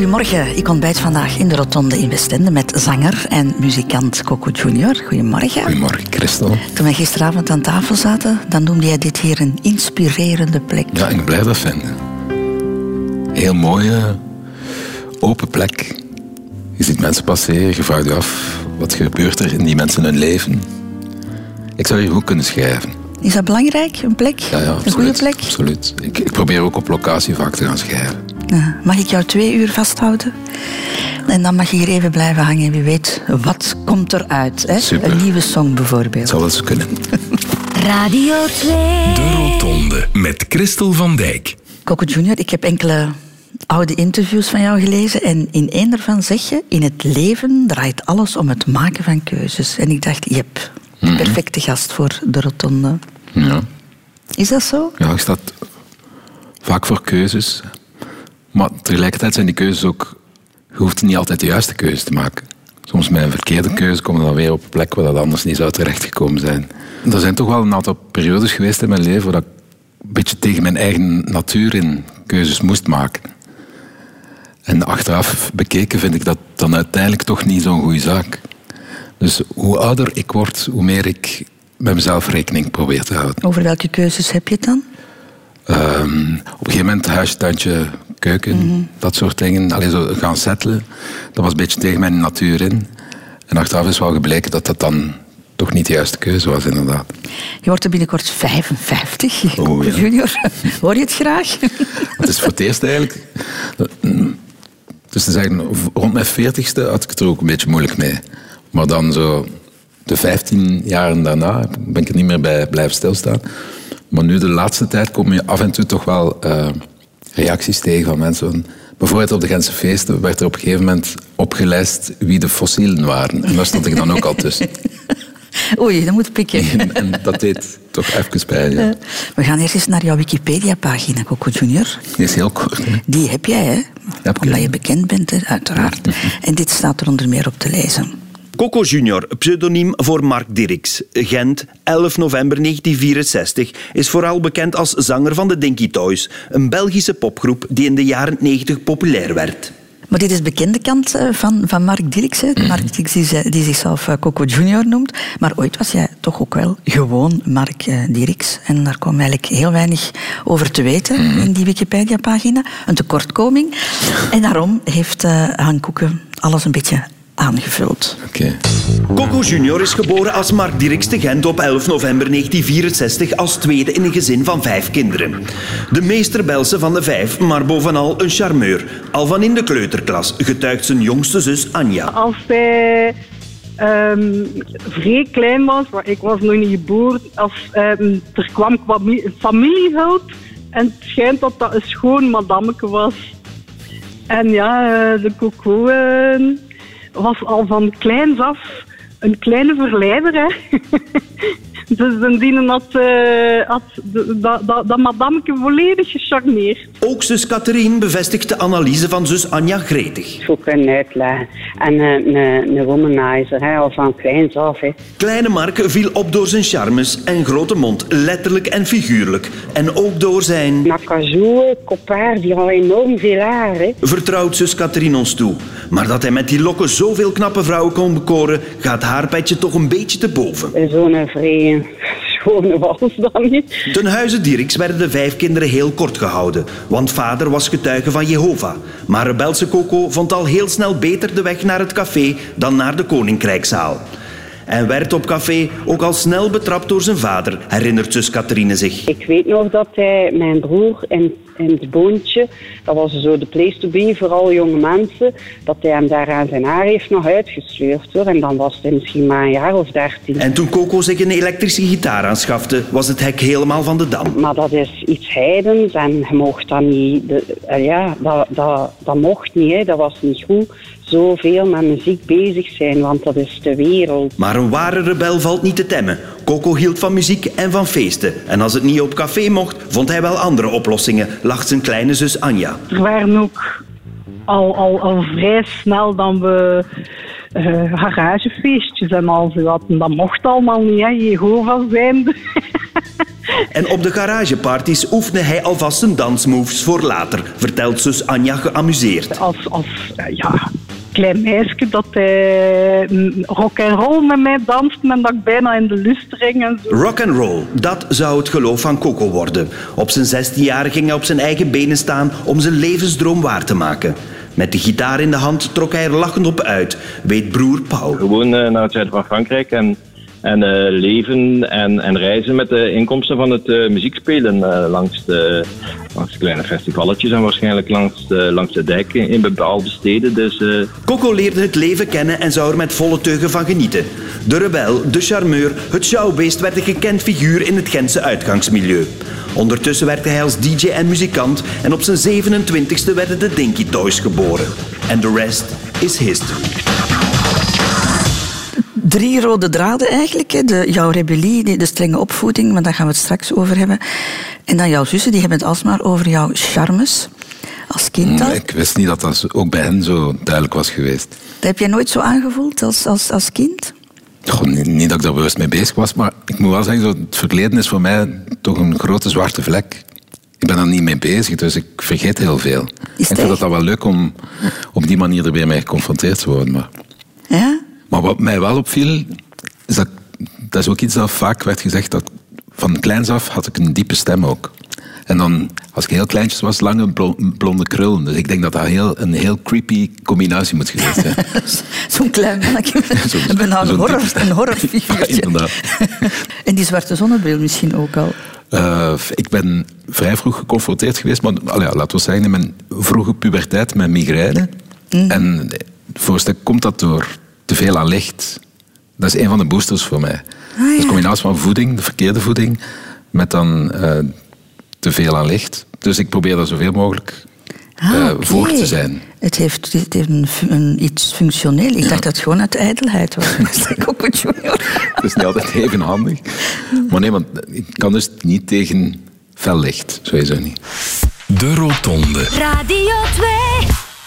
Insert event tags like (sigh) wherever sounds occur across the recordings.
Goedemorgen, ik ontbijt vandaag in de Rotonde in Westende met zanger en muzikant Coco Junior. Goedemorgen. Goedemorgen, Christel. Toen wij gisteravond aan tafel zaten, dan noemde jij dit hier een inspirerende plek. Ja, ik blijf dat vinden. Heel mooie, open plek. Je ziet mensen passeren, je vraagt je af, wat gebeurt er in die mensen hun leven? Ik zou hier goed kunnen schrijven. Is dat belangrijk, een plek? Ja, ja, absoluut, een goede plek? Absoluut. Ik, ik probeer ook op locatie vaak te gaan schrijven. Ja, mag ik jou twee uur vasthouden? En dan mag je hier even blijven hangen. Wie weet, wat komt eruit? Hè? Super. Een nieuwe song bijvoorbeeld. Het zou wel eens kunnen. (laughs) Radio 2. De Rotonde met Christel van Dijk. Coco Junior, ik heb enkele oude interviews van jou gelezen. En in één daarvan zeg je, in het leven draait alles om het maken van keuzes. En ik dacht, jep, de perfecte gast voor de rotonde. Ja. Is dat zo? Ja, ik sta vaak voor keuzes. Maar tegelijkertijd zijn die keuzes ook... Je hoeft niet altijd de juiste keuze te maken. Soms met een verkeerde keuze komen we dan weer op een plek waar dat anders niet zou terechtgekomen zijn. Er zijn toch wel een aantal periodes geweest in mijn leven waar ik een beetje tegen mijn eigen natuur in keuzes moest maken. En achteraf bekeken vind ik dat dan uiteindelijk toch niet zo'n goede zaak. Dus hoe ouder ik word, hoe meer ik met mezelf rekening probeer te houden. Over welke keuzes heb je het dan? Ehm, op een gegeven moment huisje, tuintje, keuken, dat soort dingen. Alleen zo gaan settelen, dat was een beetje tegen mijn natuur in. En achteraf is wel gebleken dat dat dan toch niet de juiste keuze was, inderdaad. Je wordt er binnenkort 55, Oh, Coco ja. Junior. (laughs) Hoor je het graag? Het is voor het eerst eigenlijk... Dus te zeggen, rond mijn veertigste had ik het er ook een beetje moeilijk mee. Maar dan zo de 15 jaren daarna ben ik er niet meer bij blijven stilstaan. Maar nu de laatste tijd kom je af en toe toch wel eh, reacties tegen van mensen. Bijvoorbeeld op de Gentse feesten werd er op een gegeven moment opgelijst wie de fossielen waren. En daar stond ik dan ook al tussen. (laughs) Oei, dat moet pikken. En, en dat deed toch even pijn. Ja. We gaan eerst eens naar jouw Wikipedia-pagina, Coco Junior. Die is heel kort. hè. Die heb jij, hè? Heb. Omdat je bekend bent, hè, uiteraard. En dit staat er onder meer op te lezen. Coco Junior, pseudoniem voor Mark Dirks. Gent, 11 november 1964, is vooral bekend als zanger van de Dinky Toys, een Belgische popgroep die in de jaren 90 populair werd. Maar dit is de bekende kant eh, van, van Mark Dirks. Hè. Mark Dirks die, ze- die zichzelf eh, Coco Junior noemt. Maar ooit was jij toch ook wel gewoon Mark eh, Dirks. En daar kwam eigenlijk heel weinig over te weten in die Wikipedia-pagina. Een tekortkoming. En daarom heeft Han Koeken alles een beetje aangevuld. Oké. Coco Junior is geboren als Mark Dirks te Gent op 11 november 1964 als tweede in een gezin van vijf kinderen. De meest rebelse van de vijf, maar bovenal een charmeur. Al van in de kleuterklas getuigt zijn jongste zus Anja. Als zij ehm, vrij klein was, maar ik was nog niet geboren, als ehm, er kwam familiehulp en het schijnt dat dat een schoon madammeke was. En ja, eh, de Coco eh, was al van kleins af een kleine verleider. Hè. (laughs) dus dienen had, eh, had de- dat, dat, dat madameke volledig gecharmeerd. Ook zus Catherine bevestigt de analyse van zus Anja gretig. goed kunnen uitleggen. En eh, een, een womanizer, hè, al van kleins af. Hè. Kleine Mark viel op door zijn charmes en grote mond, letterlijk en figuurlijk. En ook door zijn... Nakazoo, koppaar, die had enorm veel haar. Hè. Vertrouwt zus Catherine ons toe. Maar dat hij met die lokken zoveel knappe vrouwen kon bekoren, gaat haar petje toch een beetje te boven. Zo'n vrije schone wals dan niet. Ten huize Dirks werden de vijf kinderen heel kort gehouden, want vader was getuige van Jehovah. Maar rebelse Coco vond al heel snel beter de weg naar het café dan naar de koninkrijkzaal. En werd op café ook al snel betrapt door zijn vader, herinnert zus Catherine zich. Ik weet nog dat hij mijn broer in, in het boontje, dat was zo de place to be voor alle jonge mensen, dat hij hem daar aan zijn haar heeft nog uitgesleurd. Hoor. En dan was hij misschien maar een jaar of dertien. En toen Coco zich een elektrische gitaar aanschafte, was het hek helemaal van de dam. Maar dat is iets heidens en je mocht dat niet. De, eh, ja, dat, dat, dat mocht niet, hè. dat was niet goed. Zoveel met muziek bezig zijn, want dat is de wereld. Maar een ware rebel valt niet te temmen. Coco hield van muziek en van feesten. En als het niet op café mocht, vond hij wel andere oplossingen, lacht zijn kleine zus Anja. Er waren ook al, al, al vrij snel dan we eh, garagefeestjes en al zo hadden. Dat mocht allemaal niet, hè, Jehovah zijnde. (laughs) En op de garageparties oefende hij alvast zijn dansmoves voor later, vertelt zus Anja geamuseerd. Als, als eh, ja, klein meisje dat hij mm, rock en roll met mij danste en dat ik bijna in de lust ging en zo. Rock and roll, dat zou het geloof van Coco worden. Op zijn 16 jaar ging hij op zijn eigen benen staan om zijn levensdroom waar te maken. Met de gitaar in de hand trok hij er lachend op uit, weet broer Paul. Gewoon eh, naar het zuiden van Frankrijk en, en eh, leven en, en reizen met de inkomsten van het eh, muziekspelen eh, langs, de, langs de kleine festivaletjes en waarschijnlijk langs de, langs de dijk in, bepaalde steden. Dus Coco leerde het leven kennen en zou er met volle teugen van genieten. De rebel, de charmeur, het showbeest werd een gekend figuur in het Gentse uitgangsmilieu. Ondertussen werkte hij als DJ en muzikant en op zijn 27ste werden de Dinky Toys geboren. En de rest is history. Drie rode draden eigenlijk. Hè. De, jouw rebellie, de, strenge opvoeding, maar daar gaan we het straks over hebben. En dan jouw zussen, die hebben het alsmaar over jouw charmes als kind. Mm, Ik wist niet dat dat ook bij hen zo duidelijk was geweest. Dat heb jij nooit zo aangevoeld als, als, als kind? Goh, niet, niet dat ik daar bewust mee bezig was, maar ik moet wel zeggen, zo, het verleden is voor mij toch een grote zwarte vlek. Ik ben daar niet mee bezig, dus ik vergeet heel veel. Is ik het vind dat echt? dat wel leuk om op die manier er weer mee geconfronteerd te worden. Maar, Ja? Maar wat mij wel opviel, is dat, dat is ook iets dat vaak werd gezegd, dat van kleins af had ik een diepe stem ook. En dan, als ik heel kleintjes was, lange blo- blonde krullen. Dus ik denk dat dat heel, een heel creepy combinatie moet geweest zijn. (laughs) Zo'n klein mannetje. (laughs) Een bijna een, horror, een horrorfiguurtje. (laughs) Ja, en die zwarte zonnebril misschien ook al. Eh, ik ben vrij vroeg geconfronteerd geweest, maar ja, laten we zeggen, in mijn vroege puberteit met migraine. En voor een stuk komt dat door te veel aan licht. Dat is een van de boosters voor mij. Dat is een combinatie van voeding, de verkeerde voeding, met dan eh, te veel aan licht. Dus ik probeer daar zoveel mogelijk Ah, eh, voor te zijn. Het heeft, het heeft een, een, iets functioneel. Ik dacht dat het gewoon uit ijdelheid was. (laughs) Coco Junior. Dat is niet altijd even handig. Maar nee, want ik kan dus niet tegen fel licht, sowieso niet. De Rotonde. Radio 2.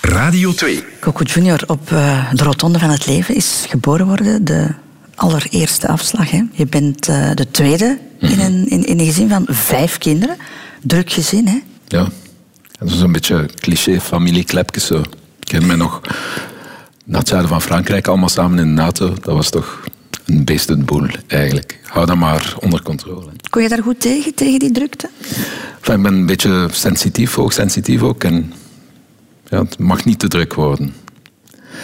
Radio 2. Coco Junior op eh, de rotonde van het leven is geboren worden. De allereerste afslag. Hè. Je bent eh, de tweede in, een, in, in een gezin van vijf kinderen. Druk gezin, hè? Ja, dat is een beetje cliché familieklepjes zo. Ik ken mij nog naar het zuiden van Frankrijk, allemaal samen in de NATO. Dat was toch een beestenboel eigenlijk. Hou dat maar onder controle. Kon je daar goed tegen, tegen die drukte? Enfin, ik ben een beetje sensitief, hoogsensitief ook. En ja, het mag niet te druk worden.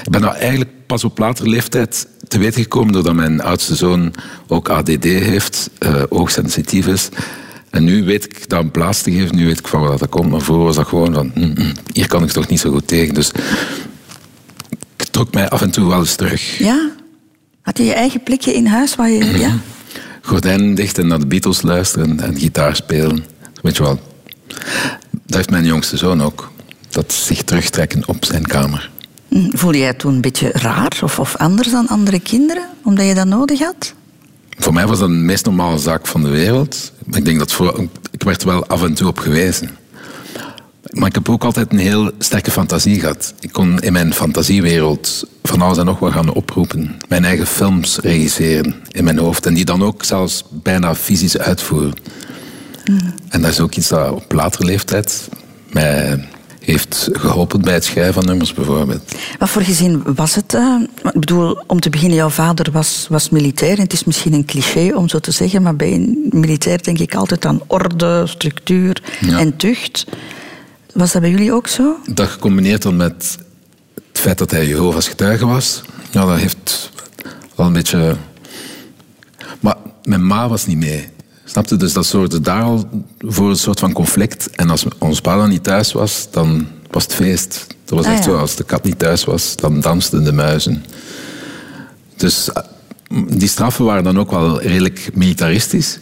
Ik ben nou eigenlijk pas op latere leeftijd te weten gekomen doordat mijn oudste zoon ook ADD heeft, eh hoogsensitief is. En nu weet ik dat een plaats te geven, nu weet ik van waar dat komt. Maar vroeger was dat gewoon van, mm, mm, hier kan ik toch niet zo goed tegen. Dus ik trok mij af en toe wel eens terug. Ja? Had je je eigen plekje in huis waar je... Ja? (clears throat) Gordijnen dicht en naar de Beatles luisteren en gitaar spelen. Weet je wel. Dat heeft mijn jongste zoon ook. Dat zich terugtrekken op zijn kamer. Hm, Voelde jij het toen een beetje raar of, of anders dan andere kinderen? Omdat je dat nodig had? Voor mij was dat de meest normale zaak van de wereld. Maar ik denk dat voor, ik werd wel af en toe op gewezen. Maar ik heb ook altijd een heel sterke fantasie gehad. Ik kon in mijn fantasiewereld van alles en nog wat gaan oproepen. Mijn eigen films regisseren in mijn hoofd. En die dan ook zelfs bijna fysisch uitvoeren. En dat is ook iets dat op latere leeftijd mij heeft geholpen bij het schrijven van nummers bijvoorbeeld. Wat voor gezin was het? eh? ik bedoel, om te beginnen, jouw vader was, was militair. En het is misschien een cliché om zo te zeggen, maar bij een militair denk ik altijd aan orde, structuur Ja. en tucht. Was dat bij jullie ook zo? Dat gecombineerd dan met het feit dat hij Jehovah's getuige was, ja, dat heeft wel een beetje... Maar mijn ma was niet mee. Snapte? Dus dat zorgde daar al voor een soort van conflict. En als ons pa dan niet thuis was, dan was het feest. Dat was Ah, echt ja. zo, als de kat niet thuis was, dan dansten de muizen. Dus eh, die straffen waren dan ook wel redelijk militaristisch.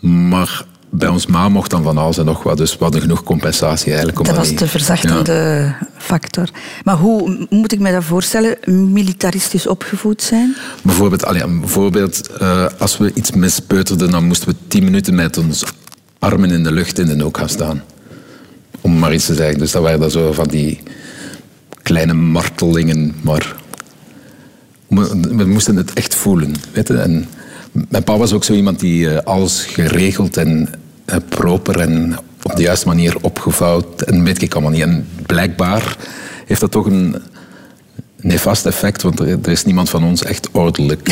Maar bij ons ma mocht dan van alles en nog wat. Dus we hadden genoeg compensatie eigenlijk. om Dat was de verzachtende factor. Maar hoe moet ik me dat voorstellen? Militaristisch opgevoed zijn? Bijvoorbeeld, allee, een voorbeeld eh, als we iets mispeuterden, dan moesten we tien minuten met onze armen in de lucht in de nook gaan staan. Om maar iets te zeggen. Dus dat waren dan zo van die kleine martelingen, maar we moesten het echt voelen. Weet je? En Mijn pa was ook zo iemand die eh, alles geregeld en proper en op de juiste manier opgevouwd en weet ik allemaal niet. En blijkbaar heeft dat toch een nefast effect, want er, is niemand van ons echt ordelijk.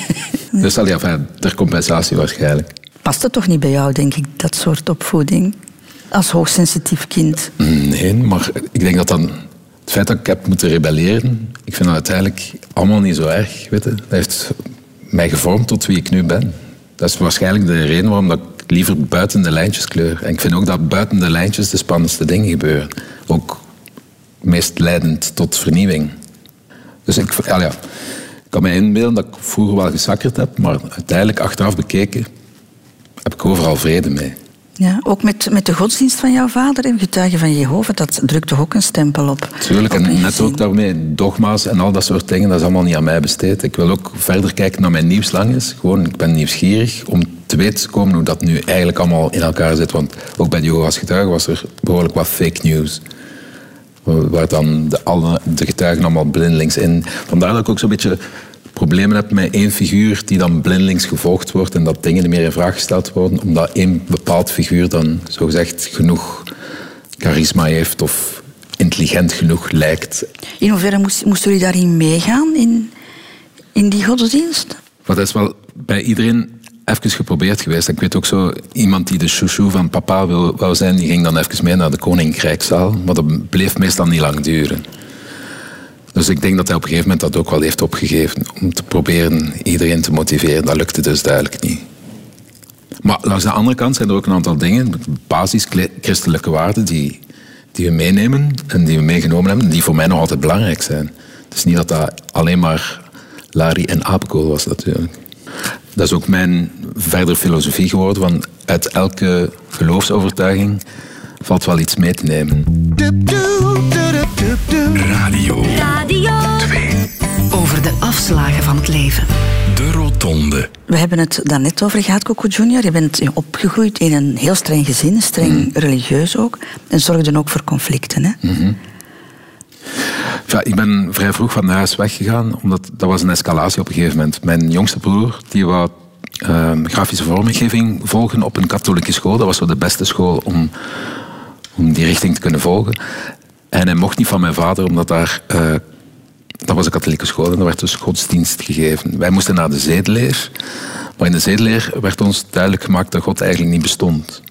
(laughs) dus al ja, ter compensatie waarschijnlijk. Past het toch niet bij jou, denk ik, dat soort opvoeding? Als hoogsensitief kind. Nee, maar ik denk dat dan het feit dat ik heb moeten rebelleren, ik vind dat uiteindelijk allemaal niet zo erg. Weet je? Dat heeft mij gevormd tot wie ik nu ben. Dat is waarschijnlijk de reden waarom dat ik liever buiten de lijntjes kleur. En ik vind ook dat buiten de lijntjes de spannendste dingen gebeuren. Ook meest leidend tot vernieuwing. Dus ik, ja, ja, ik kan me inbeelden dat ik vroeger wel gesakkerd heb, maar uiteindelijk, achteraf bekeken, heb ik overal vrede mee. Ja, ook met, met de godsdienst van jouw vader en getuigen van Jehovah, dat drukt toch ook een stempel op. Tuurlijk, op en net ook daarmee dogma's en al dat soort dingen, dat is allemaal niet aan mij besteed. Ik wil ook verder kijken naar mijn nieuwslang is. Gewoon, ik ben nieuwsgierig om te weten te komen hoe dat nu eigenlijk allemaal in elkaar zit. Want ook bij de Jehovah's getuigen was er behoorlijk wat fake news. Waar dan de, alle, de getuigen allemaal blindelings in. Vandaar dat ik ook zo'n beetje problemen heb met één figuur die dan blindelings gevolgd wordt en dat dingen niet meer in vraag gesteld worden, omdat één bepaald figuur dan zogezegd genoeg charisma heeft of intelligent genoeg lijkt. In hoeverre moest, moesten jullie daarin meegaan, in, in die godsdienst? Maar dat is wel bij iedereen even geprobeerd geweest. Ik weet ook zo, iemand die de chouchou van papa wil, zijn, die ging dan even mee naar de Koninkrijkszaal. Maar dat bleef meestal niet lang duren. Dus ik denk dat hij op een gegeven moment dat ook wel heeft opgegeven. Om te proberen iedereen te motiveren. Dat lukte dus duidelijk niet. Maar langs de andere kant zijn er ook een aantal dingen, basis-christelijke waarden, die, die we meenemen en die we meegenomen hebben, die voor mij nog altijd belangrijk zijn. Het is niet dat dat alleen maar Larry en apenkool was natuurlijk. Dat is ook mijn verdere filosofie geworden, van uit elke geloofsovertuiging valt wel iets mee te nemen. Radio Radio 2. Over de afslagen van het leven. De Rotonde. We hebben het daarnet over gehad, Coco Junior. Je bent opgegroeid in een heel streng gezin, streng religieus ook. En zorgde ook voor conflicten. Hè? Ja, ik ben vrij vroeg van huis weggegaan, omdat dat was een escalatie op een gegeven moment. Mijn jongste broer, die wou ehm, grafische vormgeving volgen op een katholieke school. Dat was zo de beste school om, om die richting te kunnen volgen. En hij mocht niet van mijn vader, omdat daar... eh, dat was een katholieke school en er werd dus godsdienst gegeven. Wij moesten naar de zedeleer, maar in de zedeleer werd ons duidelijk gemaakt dat God eigenlijk niet bestond.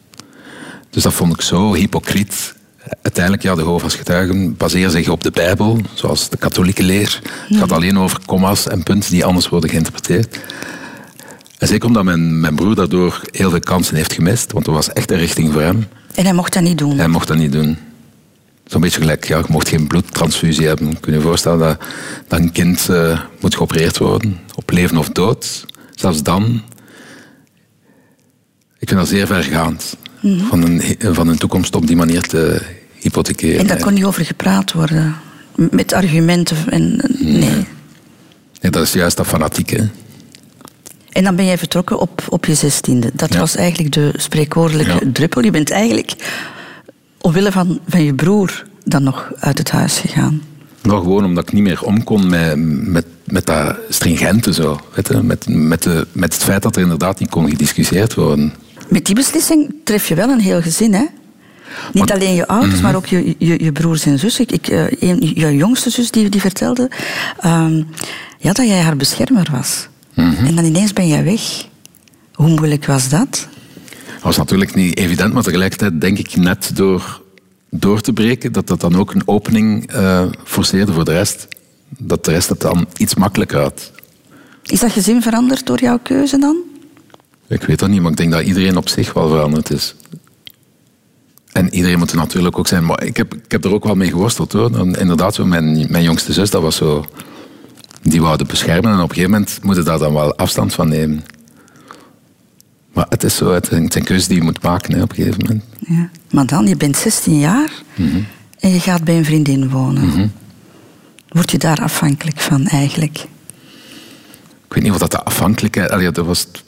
Dus dat vond ik zo hypocriet. Uiteindelijk, ja, de Jehovah's getuigen baseren zich op de Bijbel, zoals de katholieke leer. Het gaat alleen over komma's en punten die anders worden geïnterpreteerd. En zeker omdat mijn, mijn broer daardoor heel veel kansen heeft gemist, want er was echt een richting voor hem. En hij mocht dat niet doen. Hij mocht dat niet doen. Zo'n beetje gelijk, ja, je mocht geen bloedtransfusie hebben. Kun je je voorstellen dat, dat een kind eh, moet geopereerd worden, op leven of dood. Zelfs dan. Ik vind dat zeer vergaand. Van, een, van een toekomst op die manier te hypothekeren. En daar kon niet over gepraat worden. Met argumenten. En, nee. Nee, dat is juist dat fanatieke. En dan ben jij vertrokken op, op je zestiende. Dat Ja. was eigenlijk de spreekwoordelijke Ja. druppel. Je bent eigenlijk omwille van, van je broer dan nog uit het huis gegaan. Nou, gewoon omdat ik niet meer om kon met, met, met dat stringente zo. Weet je? Met, met, de, met het feit dat er inderdaad niet kon gediscussieerd worden. Met die beslissing tref je wel een heel gezin, hè? Niet alleen je ouders, Mhm. maar ook je, je, je broers en zussen. Ik, eh, een, je jongste zus die, die vertelde ehm, ja, dat jij haar beschermer was. Mhm. En dan ineens ben jij weg. Hoe moeilijk was dat? Dat was natuurlijk niet evident, maar tegelijkertijd denk ik net door door te breken, dat dat dan ook een opening eh, forceerde voor de rest. Dat de rest het dan iets makkelijker had. Is dat gezin veranderd door jouw keuze dan? Ik weet dat niet, maar ik denk dat iedereen op zich wel veranderd is. En iedereen moet er natuurlijk ook zijn. Maar ik heb, ik heb er ook wel mee geworsteld hoor. Dan, inderdaad, zo mijn, mijn jongste zus, dat was zo. Die wou het beschermen en op een gegeven moment moet je daar dan wel afstand van nemen. Maar het is zo, het het zijn keuzes die je moet maken hè, op een gegeven moment. Ja. Maar dan, je bent 16 jaar en je gaat bij een vriendin wonen. Word je daar afhankelijk van eigenlijk? Ik weet niet of dat de afhankelijkheid... allee, dat was, het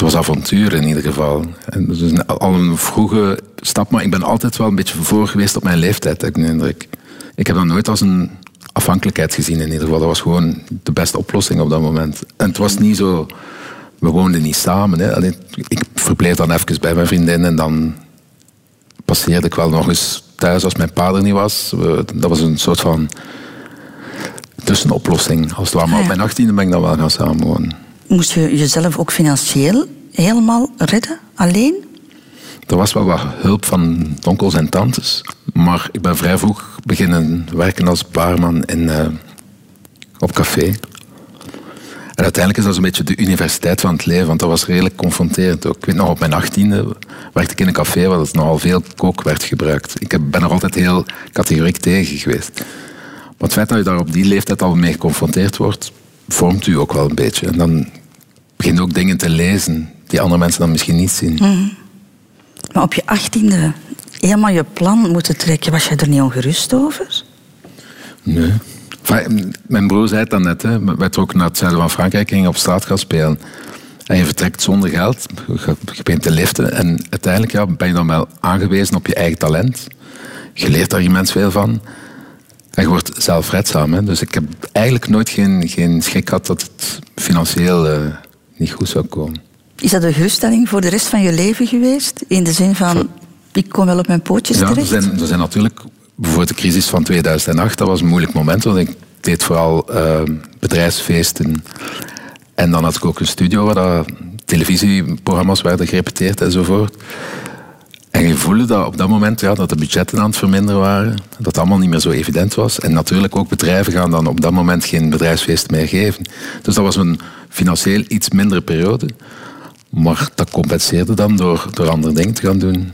was avontuur in ieder geval. En dus al een vroege stap, maar ik ben altijd wel een beetje voor geweest op mijn leeftijd, heb ik de indruk. Ik heb dat nooit als een afhankelijkheid gezien in ieder geval. Dat was gewoon de beste oplossing op dat moment. En het was niet zo... we woonden niet samen. Hè. Ik verbleef dan even bij mijn vriendin en dan passeerde ik wel nog eens thuis als mijn pa er niet was. Dat was een soort van tussenoplossing. Als het ware. Maar Ah, op mijn achttiende ben ik dan wel gaan samenwonen. Moest je jezelf ook financieel helemaal redden, alleen? Er was wel wat hulp van onkels en tantes. Maar ik ben vrij vroeg beginnen werken als baarman in, eh, op café. En uiteindelijk is dat zo'n beetje de universiteit van het leven, want dat was redelijk confronterend ook. Ik weet nog, op mijn achttiende werkte ik in een café waar nogal veel kook werd gebruikt. Ik ben er altijd heel categoriek tegen geweest. Maar het feit dat je daar op die leeftijd al mee geconfronteerd wordt, vormt u ook wel een beetje. En dan begin je ook dingen te lezen die andere mensen dan misschien niet zien. Maar op je achttiende helemaal je plan moeten trekken, was je er niet ongerust over? Nee. Enfin, mijn broer zei het dan net. Hè. Wij trokken naar het zuiden van Frankrijk en gingen op straat gaan spelen. En je vertrekt zonder geld, je je begint te liften. En uiteindelijk ja, ben je dan wel aangewezen op je eigen talent. Je leert daar immens veel van. En je wordt zelfredzaam. Hè. Dus ik heb eigenlijk nooit geen, geen schrik gehad dat het financieel eh, niet goed zou komen. Is dat een geruststelling voor de rest van je leven geweest? In de zin van, ik kom wel op mijn pootjes Ja, er zijn, er zijn natuurlijk, bijvoorbeeld de crisis van 2008, dat was een moeilijk moment, want ik deed vooral eh, bedrijfsfeesten. En dan had ik ook een studio waar dat televisieprogramma's werden gerepeteerd enzovoort. En je voelde dat op dat moment ja, dat de budgetten aan het verminderen waren, dat het allemaal niet meer zo evident was. En natuurlijk ook bedrijven gaan dan op dat moment geen bedrijfsfeest meer geven. Dus dat was een financieel iets mindere periode. Maar dat compenseerde dan door, door andere dingen te gaan doen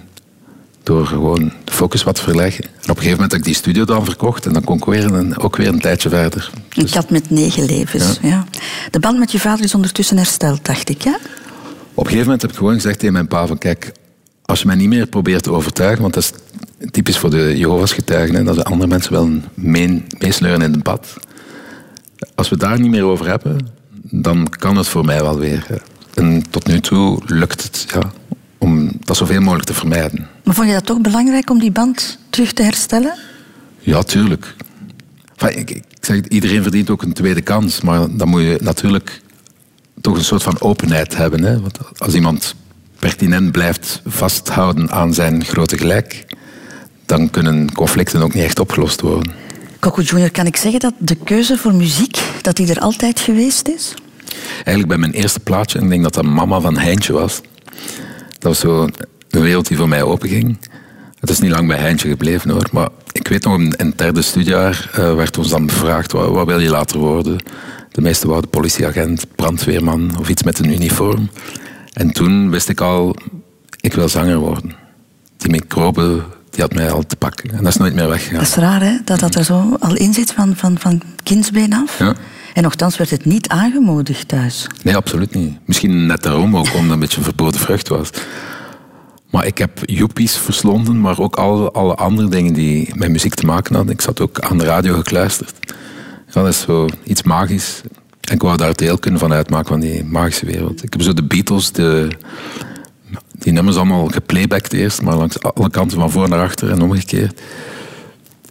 door gewoon de focus wat te verleggen. En op een gegeven moment heb ik die studio dan verkocht en dan kon ik weer een, ook weer een tijdje verder. Een kat met negen levens. Ja. De band met je vader is ondertussen hersteld, dacht ik. Ja? Op een gegeven moment heb ik gewoon gezegd tegen mijn pa van kijk, als je mij niet meer probeert te overtuigen, want dat is typisch voor de Jehovah's getuigen, hè, dat de andere mensen wel mee, meesleuren in het debat. Als we daar niet meer over hebben, dan kan het voor mij wel weer. En tot nu toe lukt het ja, om dat zoveel mogelijk te vermijden. Maar vond je dat toch belangrijk om die band terug te herstellen? Ja, tuurlijk. Enfin, ik, ik zeg, iedereen verdient ook een tweede kans, maar dan moet je natuurlijk toch een soort van openheid hebben. Hè? Want als iemand pertinent blijft vasthouden aan zijn grote gelijk, dan kunnen conflicten ook niet echt opgelost worden. Coco Junior, kan ik zeggen dat de keuze voor muziek, dat die er altijd geweest is? Eigenlijk bij mijn eerste plaatje, ik denk dat dat Mama van Heintje was. Dat was zo een wereld die voor mij openging. Het is niet lang bij Heintje gebleven hoor, maar ik weet nog, in het derde studiejaar eh, werd ons dan bevraagd, wat, wat wil je later worden? De meesten wouden politieagent, brandweerman of iets met een uniform. En toen wist ik al, ik wil zanger worden. Die microbe, die had mij al te pakken. En dat is nooit meer Dat weggegaan. is raar, hè? Dat dat er zo al in zit van, van, van kindsbeen af. Ja. En nogthans werd het niet aangemoedigd thuis. Nee, absoluut niet. Misschien net daarom ook, omdat het een beetje een verboden vrucht was. Maar ik heb joepies verslonden, maar ook alle, alle andere dingen die met muziek te maken hadden. Ik zat ook aan de radio gekluisterd. Ja, dat is zo iets magisch. En ik wou daar deel kunnen van uitmaken van die magische wereld. Ik heb zo de Beatles, de, die nummers allemaal geplaybacked eerst, maar langs alle kanten van voor naar achter en omgekeerd.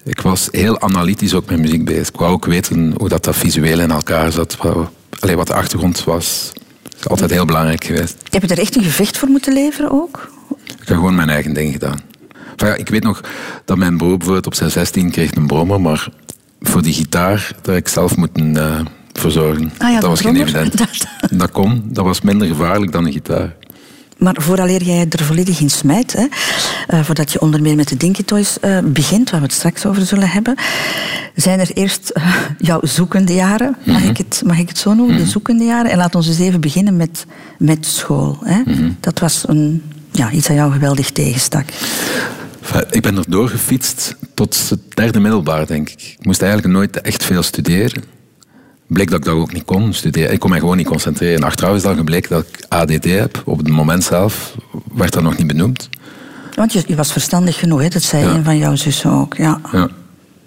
Ik was heel analytisch ook met muziek bezig. Ik wou ook weten hoe dat, dat visueel in elkaar zat. Wat, allee, wat de achtergrond was. Dat is altijd heel belangrijk geweest. Heb je er echt een gevecht voor moeten leveren ook? Ik heb gewoon mijn eigen ding gedaan. Enfin ja, ik weet nog dat mijn broer bijvoorbeeld op zijn 16 kreeg een brommer, maar voor die gitaar dat ik zelf moeten eh, verzorgen. Ah ja, dat was geen evident. (laughs) dat- Dat kon, dat was minder gevaarlijk dan een gitaar. Maar vooraleer jij er volledig in smijt, hè, eh, voordat je onder meer met de Dinky Toys eh, begint, waar we het straks over zullen hebben, zijn er eerst eh, jouw zoekende jaren, mag, ik het, mag ik het zo noemen, de zoekende jaren. En laat ons eens even beginnen met, met school. Hè. Dat was een, ja, iets dat jou geweldig tegenstak. Ik ben er doorgefietst tot het derde middelbaar, denk ik. Ik moest eigenlijk nooit echt veel studeren. Bleek dat ik dat ook niet kon studeren. Ik kon mij gewoon niet concentreren. Achteraf is dan gebleken dat ik ADD heb. Op het moment zelf werd dat nog niet benoemd. Want je, je was verstandig genoeg, hè? dat zei Ja. een van jouw zussen ook. Ja. Ja.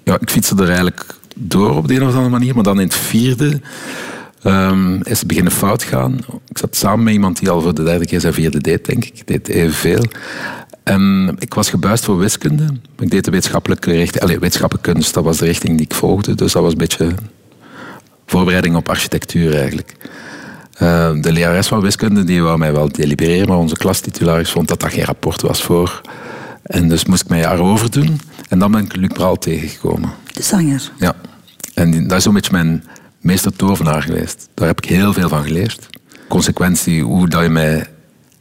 ja, ik fietste er eigenlijk door op de een of andere manier. Maar dan in het vierde ehm, is het beginnen fout gaan. Ik zat samen met iemand die al voor de derde keer zijn vierde deed, denk ik. Ik deed evenveel. En ik was gebuist voor wiskunde. Ik deed de wetenschappelijke richting. Allee, wetenschappelijke kunst, dat was de richting die ik volgde. Dus dat was een beetje voorbereiding op architectuur eigenlijk. Eh, de lerares van wiskunde die wou mij wel delibereren, maar onze klastitularis vond dat dat geen rapport was voor. En dus moest ik mij erover doen. En dan ben ik Luc Braal tegengekomen. De zanger. Ja. En die- dat is zo'n beetje mijn meester tovenaar geweest. Daar heb ik heel veel van geleerd. Consequentie, hoe dat je met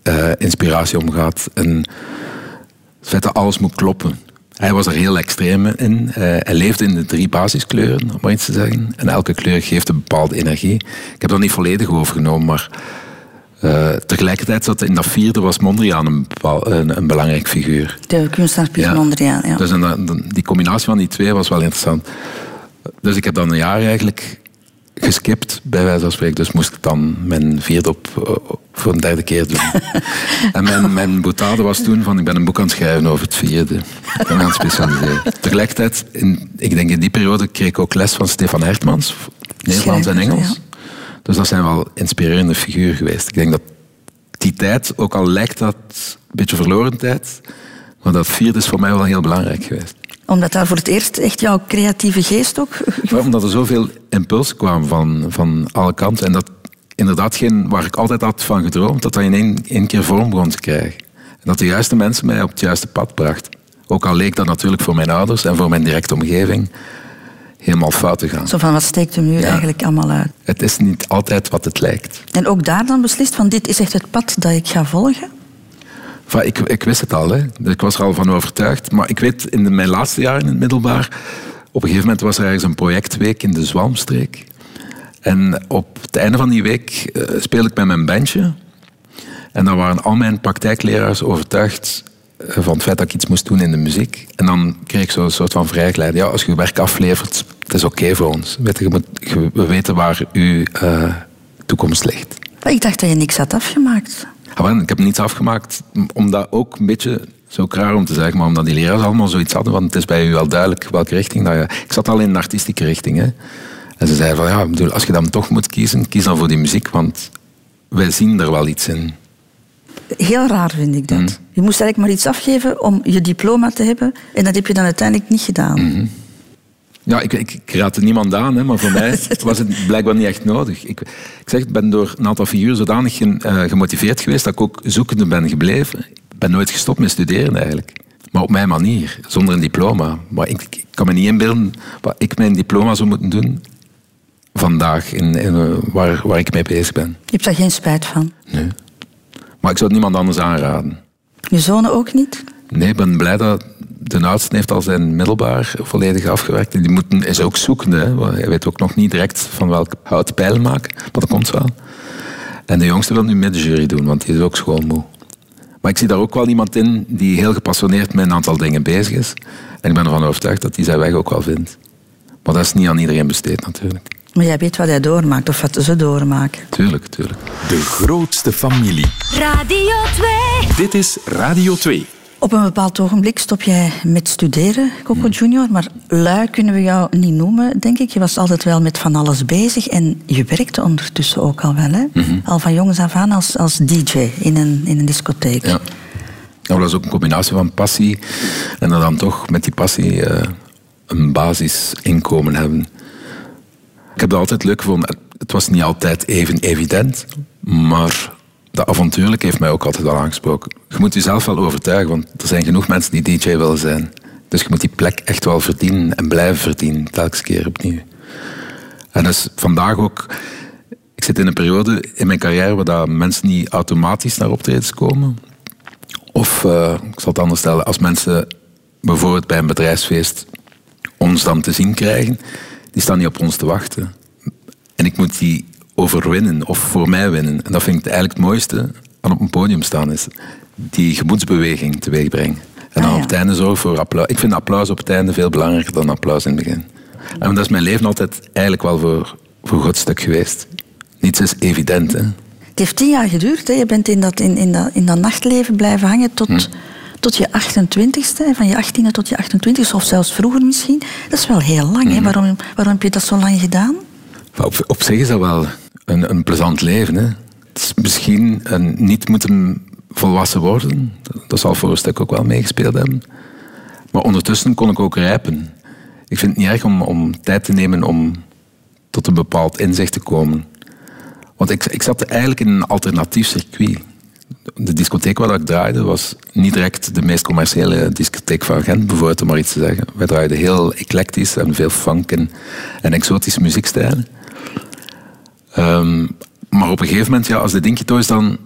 eh, inspiratie omgaat. En het feit dat alles moet kloppen. Hij was er heel extreem in. Eh, hij leefde in de drie basiskleuren, om maar iets te zeggen. En elke kleur geeft een bepaalde energie. Ik heb dat niet volledig overgenomen, maar eh, tegelijkertijd zat in dat vierde was Mondriaan een, een, een belangrijk figuur. De kunstenaar Ja. Mondriaan. Ja. Dus die combinatie van die twee was wel interessant. Dus ik heb dan een jaar eigenlijk geskipt, bij wijze van spreken. Dus moest ik dan mijn vierde op, op- voor een derde keer doen. (laughs) en mijn, mijn boutade was toen van, ik ben een boek aan het schrijven over het vierde. Ik ben aan het specialiseren. Tegelijkertijd, in, ik denk in die periode, kreeg ik ook les van Stefan Hertmans, Nederlands en Engels. Dus dat zijn wel inspirerende figuren geweest. Ik denk dat die tijd, ook al lijkt dat een beetje verloren tijd, maar dat vierde is voor mij wel heel belangrijk geweest. Omdat daar voor het eerst echt jouw creatieve geest ook... (laughs) Ja, omdat er zoveel impulsen kwamen van, van alle kanten. En dat inderdaad geen, waar ik altijd had van gedroomd, dat dat in één, één keer vorm begon te krijgen. En dat de juiste mensen mij op het juiste pad brachten. Ook al leek dat natuurlijk voor mijn ouders en voor mijn directe omgeving helemaal fout te gaan. Zo van, wat steekt hem nu Ja. eigenlijk allemaal uit? Het is niet altijd wat het lijkt. En ook daar dan beslist van, dit is echt het pad dat ik ga volgen? Ik, ik wist het al, hè. Ik was er al van overtuigd. Maar ik weet, in mijn laatste jaren in het middelbaar... Op een gegeven moment was er ergens een projectweek in de Zwalmstreek. En op het einde van die week eh, speelde ik met mijn bandje. En dan waren al mijn praktijkleraars overtuigd eh, van het feit dat ik iets moest doen in de muziek. En dan kreeg ik zo'n soort van vrijgeleide. Ja, als je je werk aflevert, het is oké voor ons. Je, je je- we weten waar uw eh, toekomst ligt. Ik dacht dat je niks had afgemaakt. Ah, ik heb niets afgemaakt, omdat ook een beetje, zo raar om te zeggen, maar omdat die leraars allemaal zoiets hadden, want het is bij u wel duidelijk welke richting dat je... Ik zat al in een artistieke richting, hè. En ze zeiden van, ja, bedoel, als je dan toch moet kiezen, kies dan voor die muziek, want wij zien er wel iets in. Heel raar vind ik dat. Mm. Je moest eigenlijk maar iets afgeven om je diploma te hebben. En dat heb je dan uiteindelijk niet gedaan. Mm. Ja, ik, ik, ik raad er niemand aan, hè, maar voor (laughs) mij was het blijkbaar niet echt nodig. Ik, ik zeg, ik ben door een aantal figuren zodanig eh, gemotiveerd geweest dat ik ook zoekende ben gebleven. Ik ben nooit gestopt met studeren eigenlijk. Maar op mijn manier, zonder een diploma. Maar ik, ik kan me niet inbeelden wat ik mijn diploma zou moeten doen vandaag, in, in, eh, waar, waar ik mee bezig ben. Je hebt daar geen spijt van. Nee. Maar ik zou het niemand anders aanraden. Je zonen ook niet? Nee, ik ben blij dat de oudste heeft al zijn middelbaar volledig afgewerkt. En die moeten, is ook zoekende. Hè, want hij weet ook nog niet direct van welk hout pijlen maken. Maar dat komt wel. En de jongste wil nu middenjury doen, want die is ook schoolmoe. Maar ik zie daar ook wel iemand in die heel gepassioneerd met een aantal dingen bezig is. En ik ben ervan overtuigd dat hij zijn weg ook wel vindt. Maar dat is niet aan iedereen besteed natuurlijk. Maar jij weet wat hij doormaakt of wat ze doormaken. Tuurlijk, tuurlijk. De grootste familie. Radio 2. Dit is Radio 2. Op een bepaald ogenblik stop jij met studeren, Coco Junior. Maar lui kunnen we jou niet noemen, denk ik. Je was altijd wel met van alles bezig. En je werkte ondertussen ook al wel, hè? Al van jongens af aan als, als DJ in een, in een discotheek. Ja. Dat is ook een combinatie van passie en dan toch met die passie eh, een basisinkomen hebben. Ik heb dat altijd leuk gevonden. Het was niet altijd even evident, maar dat avontuurlijk heeft mij ook altijd wel aangesproken. Je moet jezelf wel overtuigen, want er zijn genoeg mensen die DJ willen zijn. Dus je moet die plek echt wel verdienen en blijven verdienen, telkens keer opnieuw. En dus vandaag ook ik zit in een periode in mijn carrière waar dat mensen niet automatisch naar optredens komen. Of, eh, ik zal het anders stellen, als mensen bijvoorbeeld bij een bedrijfsfeest ons dan te zien krijgen, die staan niet op ons te wachten. En ik moet die overwinnen of voor mij winnen. En dat vind ik eigenlijk het mooiste aan op een podium staan, is die gemoedsbeweging teweeg brengen. En dan Ah, ja. op het einde zorg voor applaus. Ik vind applaus op het einde veel belangrijker dan applaus in het begin. En dat is mijn leven altijd eigenlijk wel voor, voor stuk geweest. Niets is evident, hè. Het heeft tien jaar geduurd. Hè. Je bent in dat, in, in, dat, in dat nachtleven blijven hangen tot, tot je 28ste. Van je 18e tot je 28ste, of zelfs vroeger misschien. Dat is wel heel lang. Hè. Waarom, waarom heb je dat zo lang gedaan? Op, op zich is dat wel een, een plezant leven. Misschien een niet moeten volwassen worden. Dat, dat zal voor een stuk ook wel meegespeeld hebben. Maar ondertussen kon ik ook rijpen. Ik vind het niet erg om, om tijd te nemen om tot een bepaald inzicht te komen. Want ik, ik zat eigenlijk in een alternatief circuit. De discotheek waar ik draaide was niet direct de meest commerciële discotheek van Gent, bijvoorbeeld om maar iets te zeggen. Wij draaiden heel eclectisch en veel funk en, en exotische muziekstijlen. Ehm, maar op een gegeven moment, ja, als de Dinky Toys dan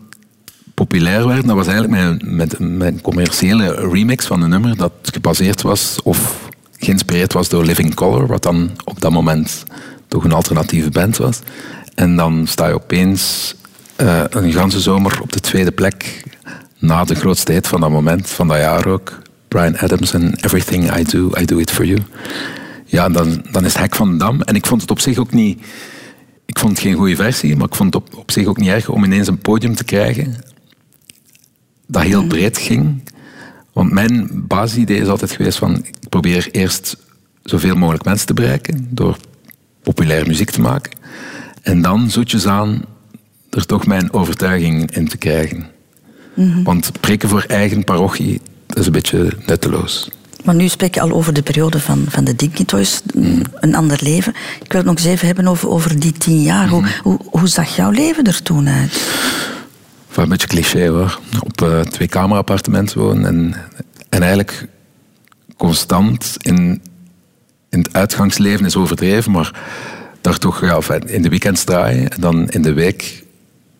populair werden, dat was eigenlijk mijn, met, mijn commerciële remix van een nummer dat gebaseerd was of geïnspireerd was door Living Color, wat dan op dat moment toch een alternatieve band was. En dan sta je opeens uh, een ganse zomer op de tweede plek na de grootste hit van dat moment, van dat jaar ook. Brian Adams en Everything I Do, I Do It For You. Ja, dan, dan is het hek van de dam. En ik vond het op zich ook niet... Ik vond het geen goede versie, maar ik vond het op, op zich ook niet erg om ineens een podium te krijgen dat heel mhm. breed ging. Want mijn basisidee is altijd geweest van... Ik probeer eerst zoveel mogelijk mensen te bereiken door populaire muziek te maken. En dan zoetjes aan er toch mijn overtuiging in te krijgen. Mhm. Want preken voor eigen parochie, dat is een beetje nutteloos. Maar nu spreek je al over de periode van, van de Dinky Toys, mhm. een ander leven. Ik wil het nog eens even hebben over, over die tien jaar. hoe, hoe, hoe zag jouw leven er toen uit? een beetje cliché hoor. Op uh, twee kamerappartement wonen en, en eigenlijk constant in, in het uitgangsleven is overdreven, maar daar toch ja, in de weekends draaien en dan in de week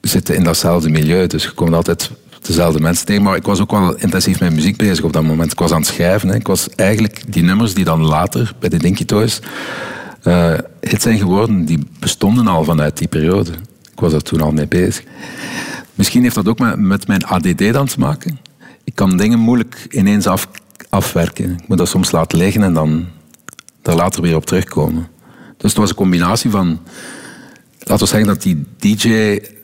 zitten in datzelfde milieu. Dus je komt altijd dezelfde mensen tegen. Maar ik was ook wel intensief met muziek bezig op dat moment. Ik was aan het schrijven. Hè. Ik was eigenlijk die nummers die dan later bij de Dinky Toys uh, zijn geworden, die bestonden al vanuit die periode. Ik was daar toen al mee bezig. Misschien heeft dat ook met, mijn ADD dan te maken. Ik kan dingen moeilijk ineens af, afwerken. Ik moet dat soms laten liggen en dan daar later weer op terugkomen. Dus het was een combinatie van... Laten we zeggen dat die DJ-carrière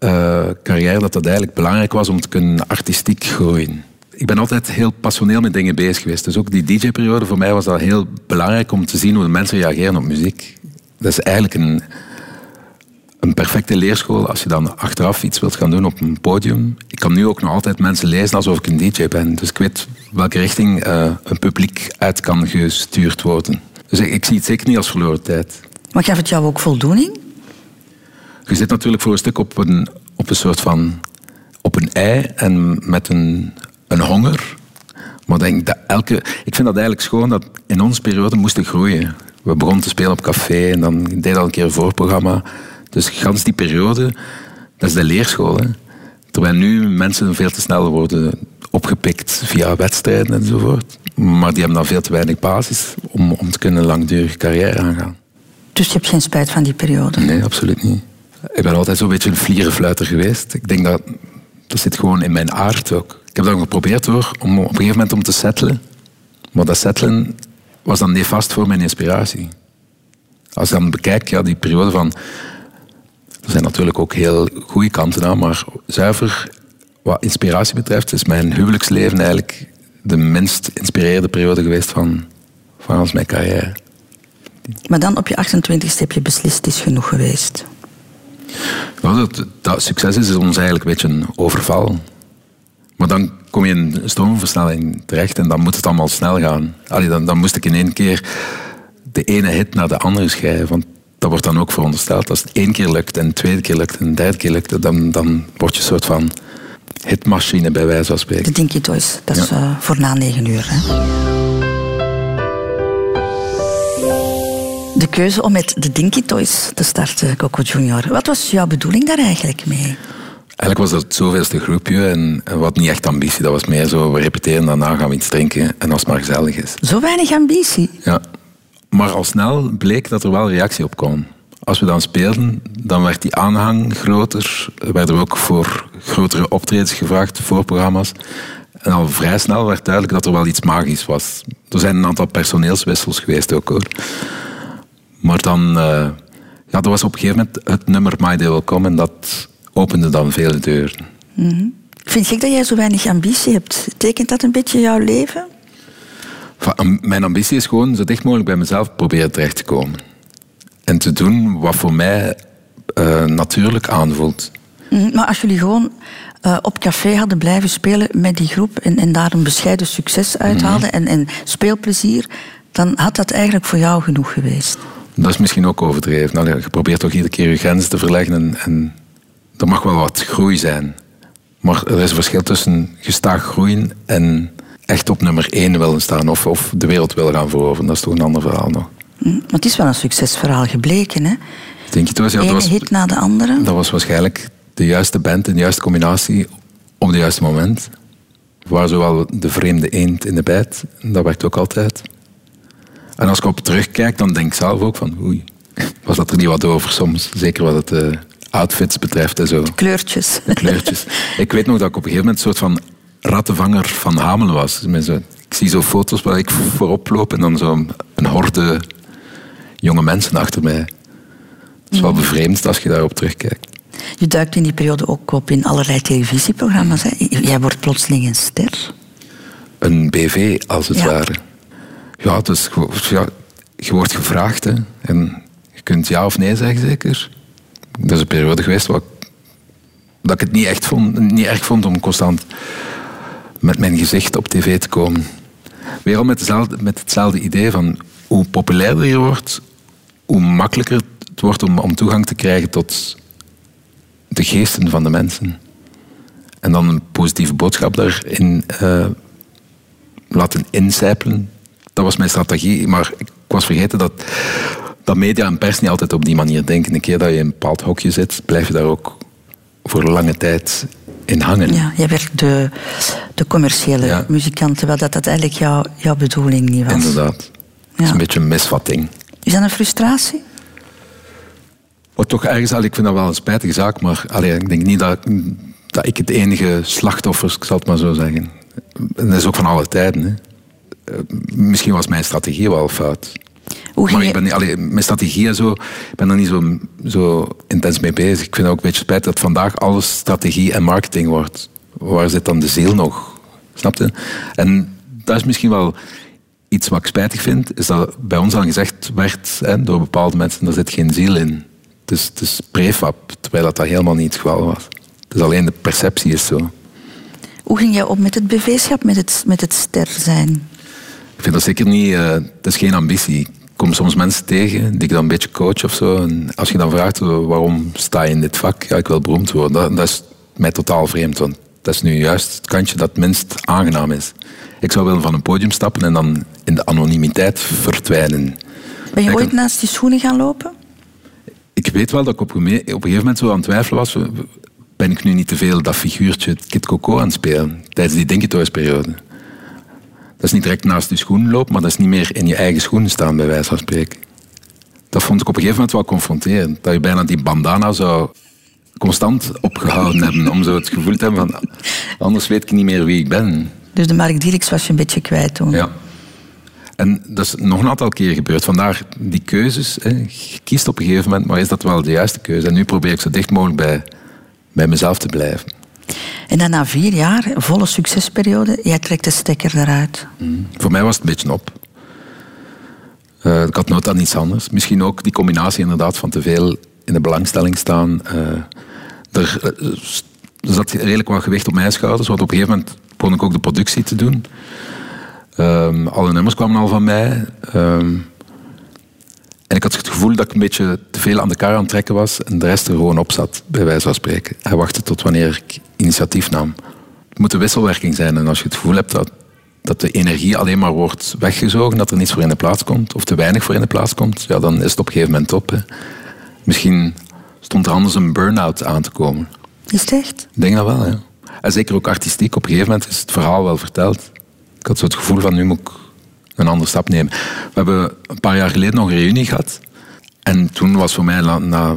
uh, dat dat eigenlijk belangrijk was om te kunnen artistiek groeien. Ik ben altijd heel passioneel met dingen bezig geweest. Dus ook die DJ-periode, voor mij was dat heel belangrijk om te zien hoe de mensen reageren op muziek. Dat is eigenlijk een, een perfecte leerschool als je dan achteraf iets wilt gaan doen op een podium. Ik kan nu ook nog altijd mensen lezen alsof ik een DJ ben. Dus ik weet welke richting uh, een publiek uit kan gestuurd worden. Dus ik, ik, zie het zeker niet als verloren tijd. Maar gaf het jou ook voldoening? Je zit natuurlijk voor een stuk op een, op een soort van... op een ei en met een, een honger. Maar denk dat elke, ik vind dat eigenlijk schoon dat in onze periode moesten groeien. We begonnen te spelen op café en dan deed al een keer een voorprogramma. Dus gans die periode, dat is de leerschool. Hè. Terwijl nu mensen veel te snel worden opgepikt via wedstrijden enzovoort. Maar die hebben dan veel te weinig basis om, om te kunnen een langdurige carrière aangaan. Dus je hebt geen spijt van die periode? Nee, absoluut niet. Ik ben altijd zo'n beetje een vlierenfluiter geweest. Ik denk dat dat zit gewoon in mijn aard ook. Ik heb dat geprobeerd hoor, om op een gegeven moment om te settelen. Maar dat settelen was dan nefast voor mijn inspiratie. Als je dan bekijkt, ja, die periode van er zijn natuurlijk ook heel goede kanten aan, maar zuiver wat inspiratie betreft is mijn huwelijksleven eigenlijk de minst inspirerende periode geweest van, van mijn carrière. Maar dan op je 28ste heb je beslist, is genoeg geweest. Dat, dat, succes is ons eigenlijk een beetje een overval. Maar dan kom je in een stroomversnelling terecht en dan moet het allemaal snel gaan. Allee, dan, dan moest ik in één keer de ene hit naar de andere schrijven. Want dat wordt dan ook verondersteld. Als het één keer lukt en de tweede keer lukt en de derde keer lukt, dan, dan word je een soort van hitmachine bij wijze van spreken. De Dinky Toys, dat is uh, voor na negen uur. Hè? De keuze om met de Dinky Toys te starten, Coco Junior. Wat was jouw bedoeling daar eigenlijk mee? Eigenlijk was dat het zoveelste groepje en, wat niet echt ambitie. Dat was meer zo, we repeteren, daarna gaan we iets drinken en als het maar gezellig is. Zo weinig ambitie? Ja, maar al snel bleek dat er wel reactie op kwam. Als we dan speelden, dan werd die aanhang groter. Er werden ook voor grotere optredens gevraagd, voor programma's. En al vrij snel werd duidelijk dat er wel iets magisch was. Er zijn een aantal personeelswissels geweest ook hoor. Maar dan, uh, ja, er was op een gegeven moment het nummer My Day Will Come en dat opende dan vele deuren. Mm Vind ik dat jij zo weinig ambitie hebt? Tekent dat een beetje jouw leven? Mijn ambitie is gewoon zo dicht mogelijk bij mezelf proberen terecht te komen. En te doen wat voor mij uh, natuurlijk aanvoelt. Mhm, maar als jullie gewoon uh, op café hadden blijven spelen met die groep en, en daar een bescheiden succes uithaalden mm en, en speelplezier, dan had dat eigenlijk voor jou genoeg geweest. Dat is misschien ook overdreven. Allee, je probeert toch iedere keer je grenzen te verleggen en, en er mag wel wat groei zijn. Maar er is een verschil tussen gestaag groeien en echt op nummer één willen staan of, of de wereld willen gaan veroveren. Dat is toch een ander verhaal nog. Hm, Maar het is wel een succesverhaal gebleken, hè? Denk je het was? Ja, dat Ene was, hit na de andere. dat was waarschijnlijk de juiste band en de juiste combinatie op het juiste moment. Waar zowel de vreemde eend in de bijt, dat werkt ook altijd. En als ik op terugkijk, dan denk ik zelf ook van, oei, was dat er niet wat over soms. Zeker wat het eh, outfits betreft en zo. Kleurtjes. De kleurtjes. (laughs) ik weet nog dat ik op een gegeven moment een soort van rattenvanger van Hamelen was. Ik zie zo foto's waar ik voorop loop en dan zo een horde jonge mensen achter mij. Het is wel bevreemd als je daarop terugkijkt. Je duikt in die periode ook op in allerlei televisieprogramma's. Hè? Jij wordt plotseling een ster. Een BV, als het Ja. ware. Ja, dus ja, je wordt gevraagd hè, en je kunt ja of nee zeggen, zeker. Dat is een periode geweest waar dat ik het niet echt vond, niet erg vond om constant met mijn gezicht op tv te komen. Weer al met, hetzelfde idee van hoe populairder je wordt, hoe makkelijker het wordt om, toegang te krijgen tot de geesten van de mensen. En dan een positieve boodschap daarin eh, laten incijpelen. Dat was mijn strategie. Maar ik was vergeten dat, dat media en pers niet altijd op die manier denken. Een keer dat je in een bepaald hokje zit, blijf je daar ook voor lange tijd in hangen. Ja, jij werd de, de commerciële Ja. muzikant, terwijl dat, dat eigenlijk jouw, jouw bedoeling niet was. Inderdaad. Dat is een beetje een misvatting. Is dat een frustratie? Wat toch ergens, ik vind dat wel een spijtige zaak, maar allee, ik denk niet dat, dat ik het enige slachtoffer, ik zal het maar zo zeggen. En dat is ook van alle tijden. Hè. Eh, Misschien was mijn strategie wel fout. Hoe Maar ik ben, allee, mijn strategie en zo, ik ben er niet zo, zo intens mee bezig. Ik vind het ook een beetje spijt dat vandaag alles strategie en marketing wordt. Waar zit dan de ziel nog? Snap je? En dat is misschien wel iets wat ik spijtig vind, is dat bij ons dan gezegd werd hè, door bepaalde mensen, er zit geen ziel in. Het is, het is prefab, terwijl dat, dat helemaal niet het geval was. Dus alleen de perceptie is zo. Hoe ging jij op met het BV-schap, met het, met het ster zijn? Ik vind dat zeker niet, eh het is geen ambitie. Ik kom soms mensen tegen die ik dan een beetje coach of zo. En als je dan vraagt eh, waarom sta je in dit vak, ja, ik wil beroemd worden. Dat, dat is mij totaal vreemd, want dat is nu juist het kantje dat het minst aangenaam is. Ik zou willen van een podium stappen en dan in de anonimiteit verdwijnen. Ben je ooit naast die schoenen gaan lopen? Ik weet wel dat ik op, een gegeven moment zo aan het twijfelen was. Ben ik nu niet te veel dat figuurtje Kid Coco aan het spelen tijdens die Dingethuisperiode? Dat is niet direct naast je schoenen lopen, maar dat is niet meer in je eigen schoenen staan, bij wijze van spreken. Dat vond ik op een gegeven moment wel confronterend. Dat je bijna die bandana zou constant opgehouden hebben, om zo het gevoel te hebben van anders weet ik niet meer wie ik ben. Dus de Mark was je een beetje kwijt toen. Ja. En dat is nog een aantal keer gebeurd. Vandaar die keuzes. Hè. Je kiest op een gegeven moment, maar is dat wel de juiste keuze? En nu probeer ik zo dicht mogelijk bij, bij mezelf te blijven. En dan na vier jaar, volle succesperiode, jij trekt de stekker eruit. Voor mij was het een beetje op. Eh, ik had nood aan iets anders. Misschien ook die combinatie inderdaad van te veel in de belangstelling staan. Eh, er, eh, er zat redelijk wat gewicht op mijn schouders, want op een gegeven moment begon ik ook de productie te doen. Ehm, alle nummers kwamen al van mij. Ehm, en ik had het gevoel dat ik een beetje te veel aan de kar aan het trekken was en de rest er gewoon op zat, bij wijze van spreken. Hij wachtte tot wanneer ik initiatief nam. Het moet een wisselwerking zijn en als je het gevoel hebt dat, dat de energie alleen maar wordt weggezogen, dat er niets voor in de plaats komt, of te weinig voor in de plaats komt, ja, dan is het op een gegeven moment op. Hè. Misschien stond er anders een burn-out aan te komen. Is het echt? Ik denk dat wel, ja. En zeker ook artistiek. Op een gegeven moment is het verhaal wel verteld. Ik had zo het gevoel van, nu moet ik een andere stap nemen. We hebben een paar jaar geleden nog een reunie gehad. En toen was voor mij na, na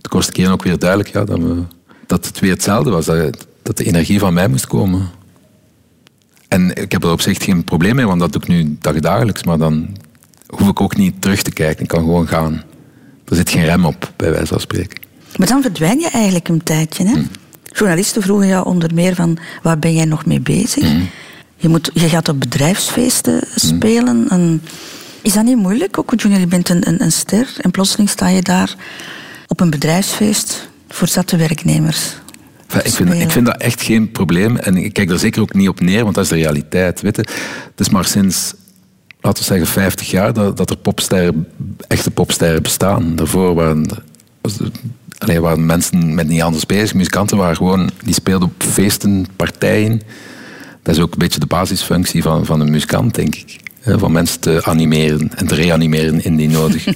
de kortste keren ook weer duidelijk ja, dat, we, dat het weer hetzelfde was. Dat, de energie van mij moest komen. En ik heb er op zich geen probleem mee, want dat doe ik nu dagdagelijks. Maar dan hoef ik ook niet terug te kijken. Ik kan gewoon gaan. Er zit geen rem op, bij wijze van spreken. Maar dan verdwijn je eigenlijk een tijdje. Hè? Journalisten vroegen jou onder meer van, waar ben jij nog mee bezig? Je, moet, je gaat op bedrijfsfeesten spelen. En is dat niet moeilijk? Ook Junior, je bent een, een, een ster en plotseling sta je daar op een bedrijfsfeest voor zatte werknemers. Enfin, ik, vind, ik vind dat echt geen probleem. En ik kijk er zeker ook niet op neer, want dat is de realiteit. Weet je? Het is maar sinds laten we zeggen, 50 jaar dat, dat er popsterren, echte popsterren bestaan. Daarvoor waren, er- allee, waren mensen met niet anders bezig. Muzikanten waren gewoon, die speelden op feesten, partijen. Dat is ook een beetje de basisfunctie van, van een muzikant, denk ik. Van mensen te animeren en te reanimeren indien nodig.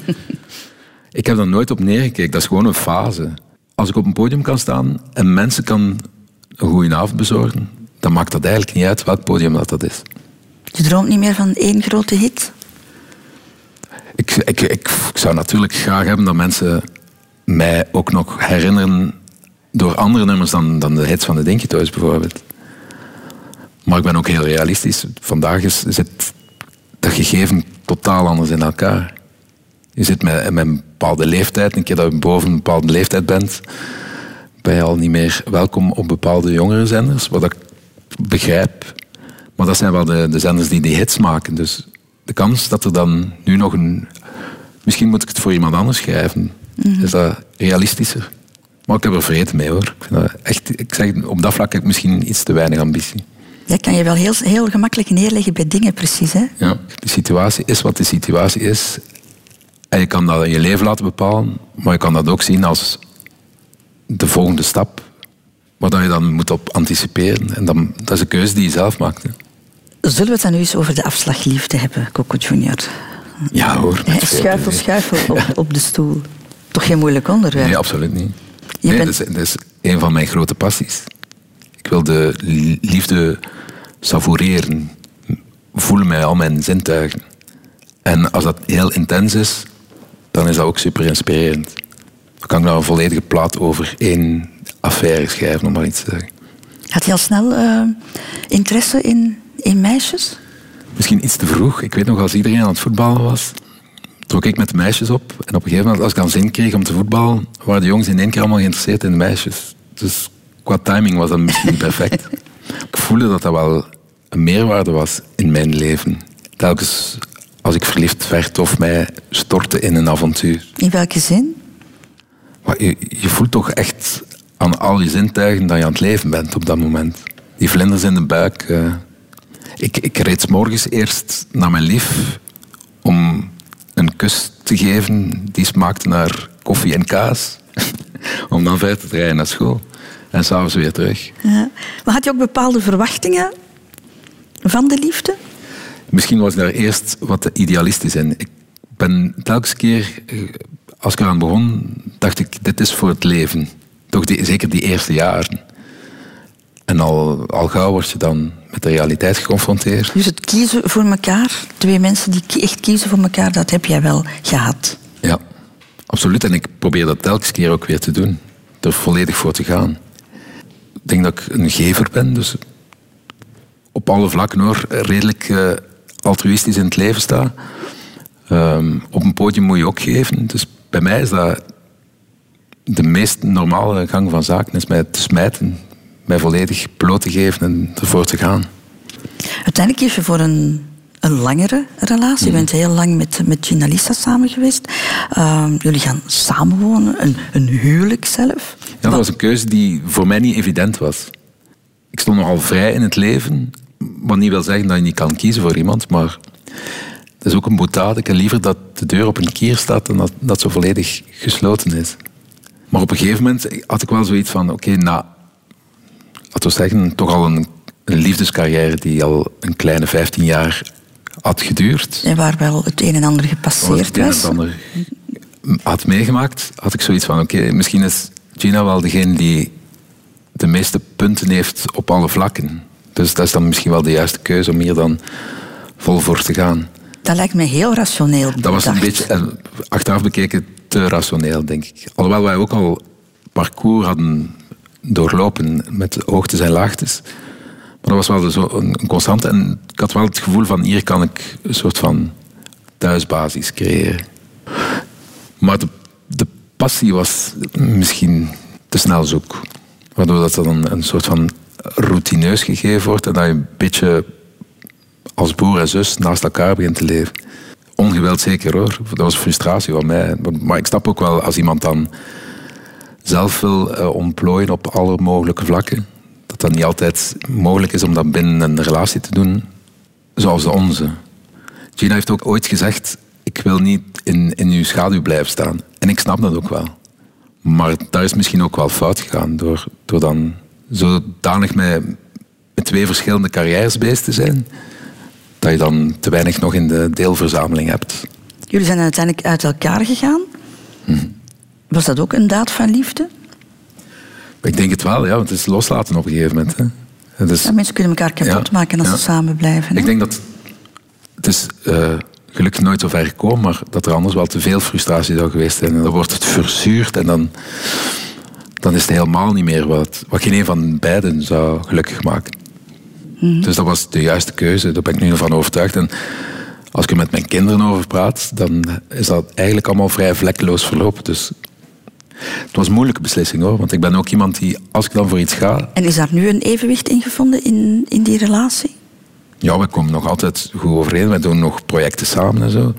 (laughs) ik heb daar nooit op neergekeken. Dat is gewoon een fase. Als ik op een podium kan staan en mensen kan een goede avond bezorgen, dan maakt dat eigenlijk niet uit welk podium dat, dat is. Je droomt niet meer van één grote hit? Ik, ik, ik, ik zou natuurlijk graag hebben dat mensen mij ook nog herinneren door andere nummers dan, dan de hits van de Dinky Toys bijvoorbeeld. Maar ik ben ook heel realistisch. Vandaag is, zit dat gegeven totaal anders in elkaar. Je zit met, met een bepaalde leeftijd, een keer dat je boven een bepaalde leeftijd bent, ben je al niet meer welkom op bepaalde jongere zenders, wat ik begrijp. Maar dat zijn wel de, de zenders die die hits maken. Dus de kans dat er dan nu nog een... Misschien moet ik het voor iemand anders schrijven. Is dat realistischer? Maar ik heb er vrede mee hoor. Ik, vind dat echt, ik zeg, op dat vlak heb ik misschien iets te weinig ambitie. Jij kan je wel heel, heel gemakkelijk neerleggen bij dingen, precies. Hè? Ja, de situatie is wat de situatie is. En je kan dat in je leven laten bepalen, maar je kan dat ook zien als de volgende stap. Waar je dan moet op anticiperen. En dan, dat is een keuze die je zelf maakt. hè. Zullen we het dan nu eens over de afslagliefde hebben, Coco Junior? Ja hoor. Schuifel, schuifel op, (laughs) op de stoel. Toch geen moeilijk onderwerp? Nee, absoluut niet. Je nee, bent- dat, is, dat is een van mijn grote passies. Ik wil de li- liefde savoureren. Voelen mij al mijn zintuigen. En als dat heel intens is, dan is dat ook super inspirerend. Dan kan ik nou een volledige plaat over één affaire schrijven, om maar iets te zeggen. Had je al snel eh, interesse in, in meisjes? Misschien iets te vroeg. Ik weet nog, als iedereen aan het voetballen was, trok ik met de meisjes op. En op een gegeven moment, als ik dan zin kreeg om te voetballen, waren de jongens in één keer allemaal geïnteresseerd in de meisjes. Dus qua timing was dat misschien perfect. (laughs) ik voelde dat dat wel een meerwaarde was in mijn leven. Telkens als ik verliefd werd of mij stortte in een avontuur. In welke zin? Maar je, je voelt toch echt aan al je zintuigen dat je aan het leven bent op dat moment. Die vlinders in de buik. eh. Ik, ik reed 's morgens eerst naar mijn lief om een kus te geven die smaakte naar koffie en kaas. (laughs) om dan verder te rijden naar school. En s'avonds weer terug. Ja. Maar had je ook bepaalde verwachtingen van de liefde? Misschien was ik daar eerst wat idealistisch in. Ik ben telkens keer, eh, als ik eraan begon, dacht ik, dit is voor het leven. Toch die, zeker die eerste jaren. En al, al gauw word je dan met de realiteit geconfronteerd. Dus het kiezen voor elkaar, twee mensen die echt kiezen voor elkaar, dat heb jij wel gehad. Ja, absoluut. En ik probeer dat telkens keer ook weer te doen. Er volledig voor te gaan. Ik denk dat ik een gever ben, dus op alle vlakken hoor, redelijk eh, altruïstisch in het leven sta. Ehm, op een podium moet je ook geven. Dus bij mij is dat de meest normale gang van zaken, is mij te smijten, mij volledig bloot te geven en ervoor te gaan. Uiteindelijk kies je voor een, een langere relatie. Je bent heel lang met, met Gina Lisa samen geweest. Ehm, jullie gaan samenwonen, een, een huwelijk zelf. Ja, dat was een keuze die voor mij niet evident was. Ik stond nogal vrij in het leven, wat niet wil zeggen dat je niet kan kiezen voor iemand, maar het is ook een boetade. Ik heb liever dat de deur op een kier staat dan dat, dat zo volledig gesloten is. Maar op een gegeven moment had ik wel zoiets van, oké, na, laten we zeggen, toch al een, een liefdescarrière die al een kleine 15 jaar had geduurd. En waar wel het een en ander gepasseerd het een en was. ander had meegemaakt, had ik zoiets van: oké, misschien is Gina wel degene die de meeste punten heeft op alle vlakken. Dus dat is dan misschien wel de juiste keuze om hier dan vol voor te gaan. Dat lijkt me heel rationeel. Dat was een bedacht. beetje, eh, achteraf bekeken, te rationeel, denk ik. Alhoewel wij ook al parcours hadden doorlopen met hoogtes en laagtes. Maar dat was wel zo een, een constante. En ik had wel het gevoel van, hier kan ik een soort van thuisbasis creëren. Maar de, de passie was misschien te snel zoek. Waardoor dat dan een soort van routineus gegeven wordt en dat je een beetje als broer en zus naast elkaar begint te leven. Ongeweld zeker hoor. Dat was frustratie van mij. Maar, ik snap ook wel als iemand dan zelf wil eh, ontplooien op alle mogelijke vlakken. Dat dat niet altijd mogelijk is om dat binnen een relatie te doen zoals de onze. Gina heeft ook ooit gezegd, ik wil niet in, in uw schaduw blijven staan. En ik snap dat ook wel. Maar daar is misschien ook wel fout gegaan door, door dan zodanig met, met twee verschillende carrières bezig te zijn, dat je dan te weinig nog in de deelverzameling hebt. Jullie zijn uiteindelijk uit elkaar gegaan. Was dat ook een daad van liefde? Ik denk het wel, ja, want het is loslaten op een gegeven moment. Hè. Ja, mensen kunnen elkaar kapot Ja, maken als ja. ze samen blijven. hè? Ik denk dat het is eh, gelukkig nooit zo ver gekomen, maar dat er anders wel te veel frustratie zou geweest zijn. En dan wordt het verzuurd en dan, dan is het helemaal niet meer wat, wat geen een van beiden zou gelukkig maken. Dus dat was de juiste keuze, daar ben ik nu van overtuigd. En als ik er met mijn kinderen over praat, dan is dat eigenlijk allemaal vrij vlekkeloos verlopen. Dus het was een moeilijke beslissing hoor, want ik ben ook iemand die, als ik dan voor iets ga, En is daar nu een evenwicht in gevonden in, in die relatie? Ja, we komen nog altijd goed overeen. We doen nog projecten samen en zo.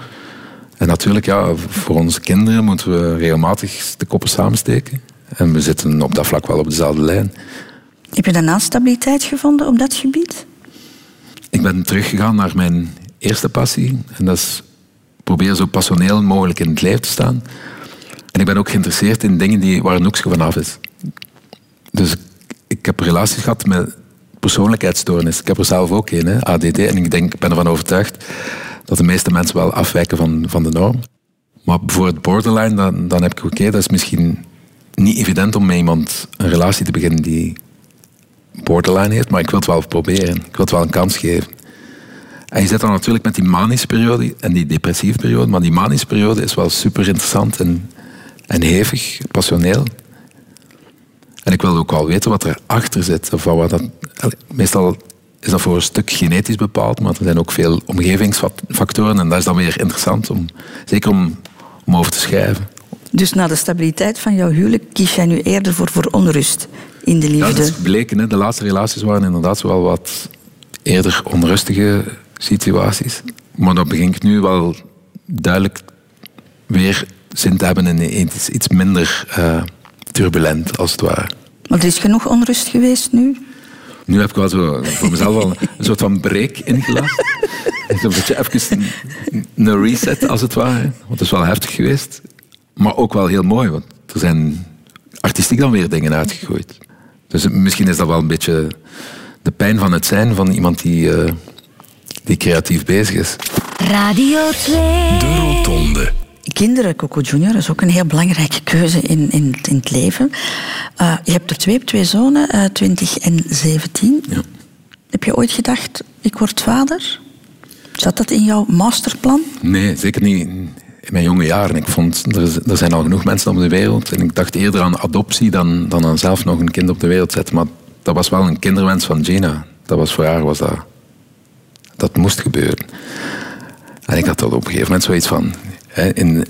En natuurlijk, ja, voor onze kinderen moeten we regelmatig de koppen samensteken. En we zitten op dat vlak wel op dezelfde lijn. Heb je daarna stabiliteit gevonden op dat gebied? Ik ben teruggegaan naar mijn eerste passie. En dat is proberen zo passioneel mogelijk in het leven te staan. En ik ben ook geïnteresseerd in dingen die, waar een hoekje van af is. Dus ik heb relaties gehad met persoonlijkheidsstoornis. Ik heb er zelf ook een, hè, ADD. En ik denk, ik ben ervan overtuigd dat de meeste mensen wel afwijken van, van de norm. Maar bijvoorbeeld borderline, dan, dan heb ik oké, dat is misschien niet evident om met iemand een relatie te beginnen die borderline heeft, maar ik wil het wel proberen. Ik wil het wel een kans geven. En je zit dan natuurlijk met die manische periode en die depressieve periode, maar die manische periode is wel super interessant en, en hevig, passioneel. En ik wil ook wel weten wat erachter zit. Of wat dat, meestal is dat voor een stuk genetisch bepaald, maar er zijn ook veel omgevingsfactoren en dat is dan weer interessant, om, zeker om, om over te schrijven. Dus na de stabiliteit van jouw huwelijk kies jij nu eerder voor, voor onrust in de Ja, liefde. dat is gebleken. Hè. De laatste relaties waren inderdaad wel wat eerder onrustige situaties. Maar dan begin ik nu wel duidelijk weer zin te hebben in iets, iets minder eh, turbulent, als het ware. Maar er is genoeg onrust geweest nu. Nu heb ik wel zo voor mezelf wel een soort van break ingelast. (laughs) Zo'n beetje even een, een reset, als het ware. Want het is wel heftig geweest. Maar ook wel heel mooi, want er zijn artistiek dan weer dingen uitgegooid. Dus misschien is dat wel een beetje de pijn van het zijn van iemand die, eh, die creatief bezig is. Radio 2. De Rotonde. Kinderen, Coco Junior, is ook een heel belangrijke keuze in, in, in het leven. Eh, je hebt er twee, twee zonen, eh 20 en 17. Ja. Heb je ooit gedacht, ik word vader? Zat dat in jouw masterplan? Nee, zeker niet in mijn jonge jaren. Ik vond, er, er zijn al genoeg mensen op de wereld. En ik dacht eerder aan adoptie dan, dan aan zelf nog een kind op de wereld zetten. Maar dat was wel een kinderwens van Gina. Dat was voor haar, was dat, dat moest gebeuren. En ik had dat op een gegeven moment zoiets van... Hè, in,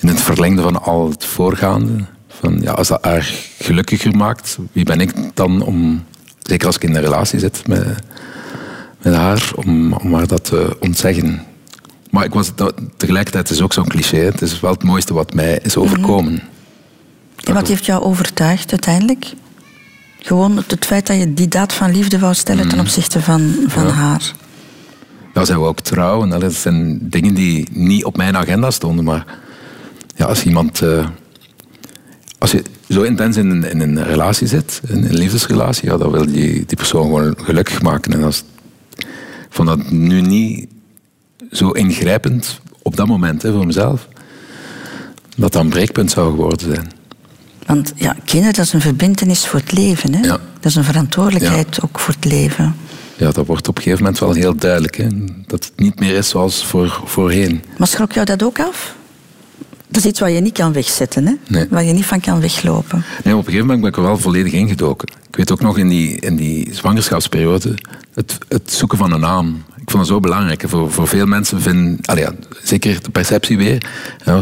in het verlengde van al het voorgaande... Van, ja, als dat haar gelukkiger maakt, wie ben ik dan om... Zeker als ik in een relatie zit met, met haar, om, om haar dat te ontzeggen. Maar ik was, dat, tegelijkertijd is het ook zo'n cliché. Het is wel het mooiste wat mij is overkomen. En wat heeft jou overtuigd uiteindelijk? Gewoon het, het feit dat je die daad van liefde wou stellen ten opzichte van, van Ja. haar. Ja, zijn we ook trouw. En dat zijn dingen die niet op mijn agenda stonden. Maar ja, als iemand... eh, als je zo intens in een, in een relatie zit, in een liefdesrelatie, ja, dan wil je die persoon gewoon gelukkig maken. En als, ik vond dat nu niet zo ingrijpend op dat moment hè, voor mezelf. Dat dat een breekpunt zou geworden zijn. Want ja, kinderen, dat is een verbindenis voor het leven. Hè? Ja. Dat is een verantwoordelijkheid ook voor het leven. Ja, dat wordt op een gegeven moment wel heel duidelijk. Hè? Dat het niet meer is zoals voor, voorheen. Maar schrok jou dat ook af? Dat is iets wat je niet kan wegzetten, hè? Nee. waar je niet van kan weglopen. Nee, op een gegeven moment ben ik er wel volledig ingedoken. Ik weet ook nog in die, in die zwangerschapsperiode het, het zoeken van een naam. Ik vond dat zo belangrijk. Voor, voor veel mensen vinden, ja, zeker de perceptie weer,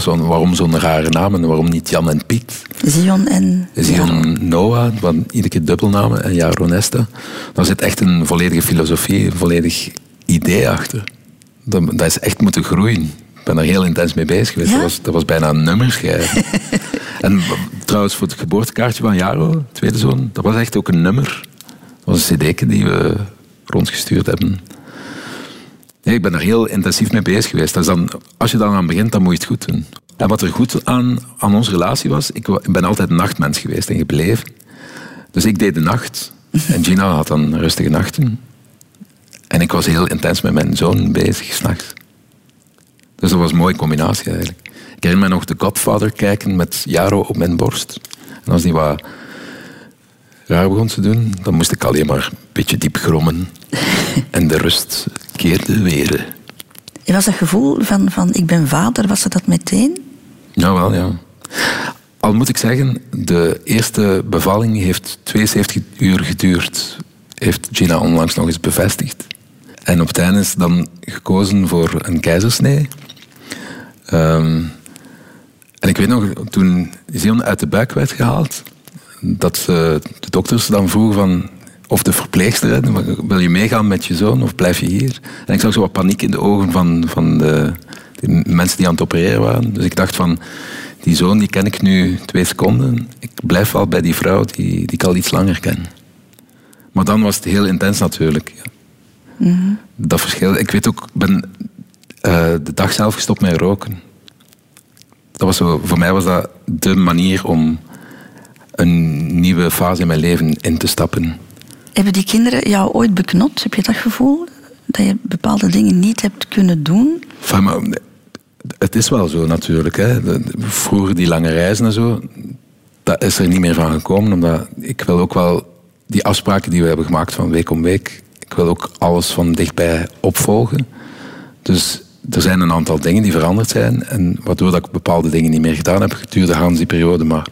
zo, waarom zo'n rare naam en waarom niet Jan en Piet? Zion en... Zion Noah, van iedere keer dubbelnamen, en Jaro Nesta. Daar zit echt een volledige filosofie, een volledig idee achter. Dat, dat is echt moeten groeien. Ik ben daar heel intens mee bezig geweest. Ja? Dat, was, dat was bijna een nummer schrijven. (laughs) en trouwens, voor het geboortekaartje van Jaro, tweede zoon, dat was echt ook een nummer. Dat was een cd die we rondgestuurd hebben. Nee, ik ben er heel intensief mee bezig geweest. Dan, als je dan aan begint, dan moet je het goed doen. En wat er goed aan, aan onze relatie was, ik, ik ben altijd een nachtmens geweest en gebleven. Dus ik deed de nacht. En Gina had dan rustige nachten. En ik was heel intens met mijn zoon bezig, s'nachts. Dus dat was een mooie combinatie eigenlijk. Ik herinner me nog The Godfather kijken met Jaro op mijn borst. En als die wat raar begon te doen, dan moest ik alleen maar een beetje diep grommen. (laughs) en de rust keerde weer. En was dat gevoel van, van ik ben vader, was dat dat meteen? Nou wel, ja. Al moet ik zeggen, de eerste bevalling heeft 72 uur geduurd. Heeft Gina onlangs nog eens bevestigd. En op het einde is dan gekozen voor een keizersnee. Ehm, en ik weet nog, toen Zion uit de buik werd gehaald, dat eh, de dokters dan vroegen van, of de verpleegster, wil je meegaan met je zoon of blijf je hier? En ik zag zo wat paniek in de ogen van, van de, de mensen die aan het opereren waren. Dus ik dacht van, die zoon die ken ik nu twee seconden. Ik blijf wel bij die vrouw die, die ik al iets langer ken. Maar dan was het heel intens natuurlijk. Ja. Dat verschil. Ik weet ook, ben eh, de dag zelf gestopt met roken. Dat was zo, voor mij was dat de manier om een nieuwe fase in mijn leven in te stappen. Hebben die kinderen jou ooit beknot? Heb je dat gevoel? Dat je bepaalde dingen niet hebt kunnen doen? Enfin, maar, het is wel zo natuurlijk. Hè. Vroeger die lange reizen en zo, dat is er niet meer van gekomen. Omdat ik wil ook wel die afspraken die we hebben gemaakt van week om week, ik wil ook alles van dichtbij opvolgen. Dus er zijn een aantal dingen die veranderd zijn. En waardoor dat ik bepaalde dingen niet meer gedaan heb gedurende Hans die periode. Maar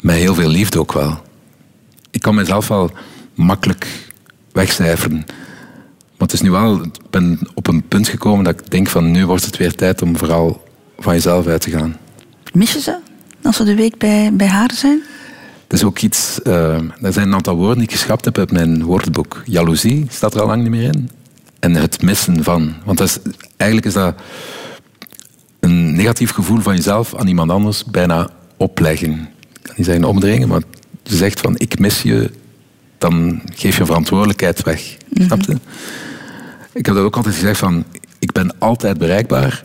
met heel veel liefde ook wel. Ik kan mezelf wel makkelijk wegcijferen. Maar het is nu wel, ik ben op een punt gekomen dat ik denk van nu wordt het weer tijd om vooral van jezelf uit te gaan. Mis je ze als ze de week bij, bij haar zijn? Het is ook iets, eh, er zijn een aantal woorden die ik geschrapt heb uit mijn woordenboek. Jaloezie staat er al lang niet meer in. En het missen van. Want dat is, eigenlijk is dat een negatief gevoel van jezelf aan iemand anders bijna opleggen. Ik kan niet zeggen opdringen, maar je zegt van ik mis je, dan geef je verantwoordelijkheid weg. Snap je? Ik heb dat ook altijd gezegd van ik ben altijd bereikbaar,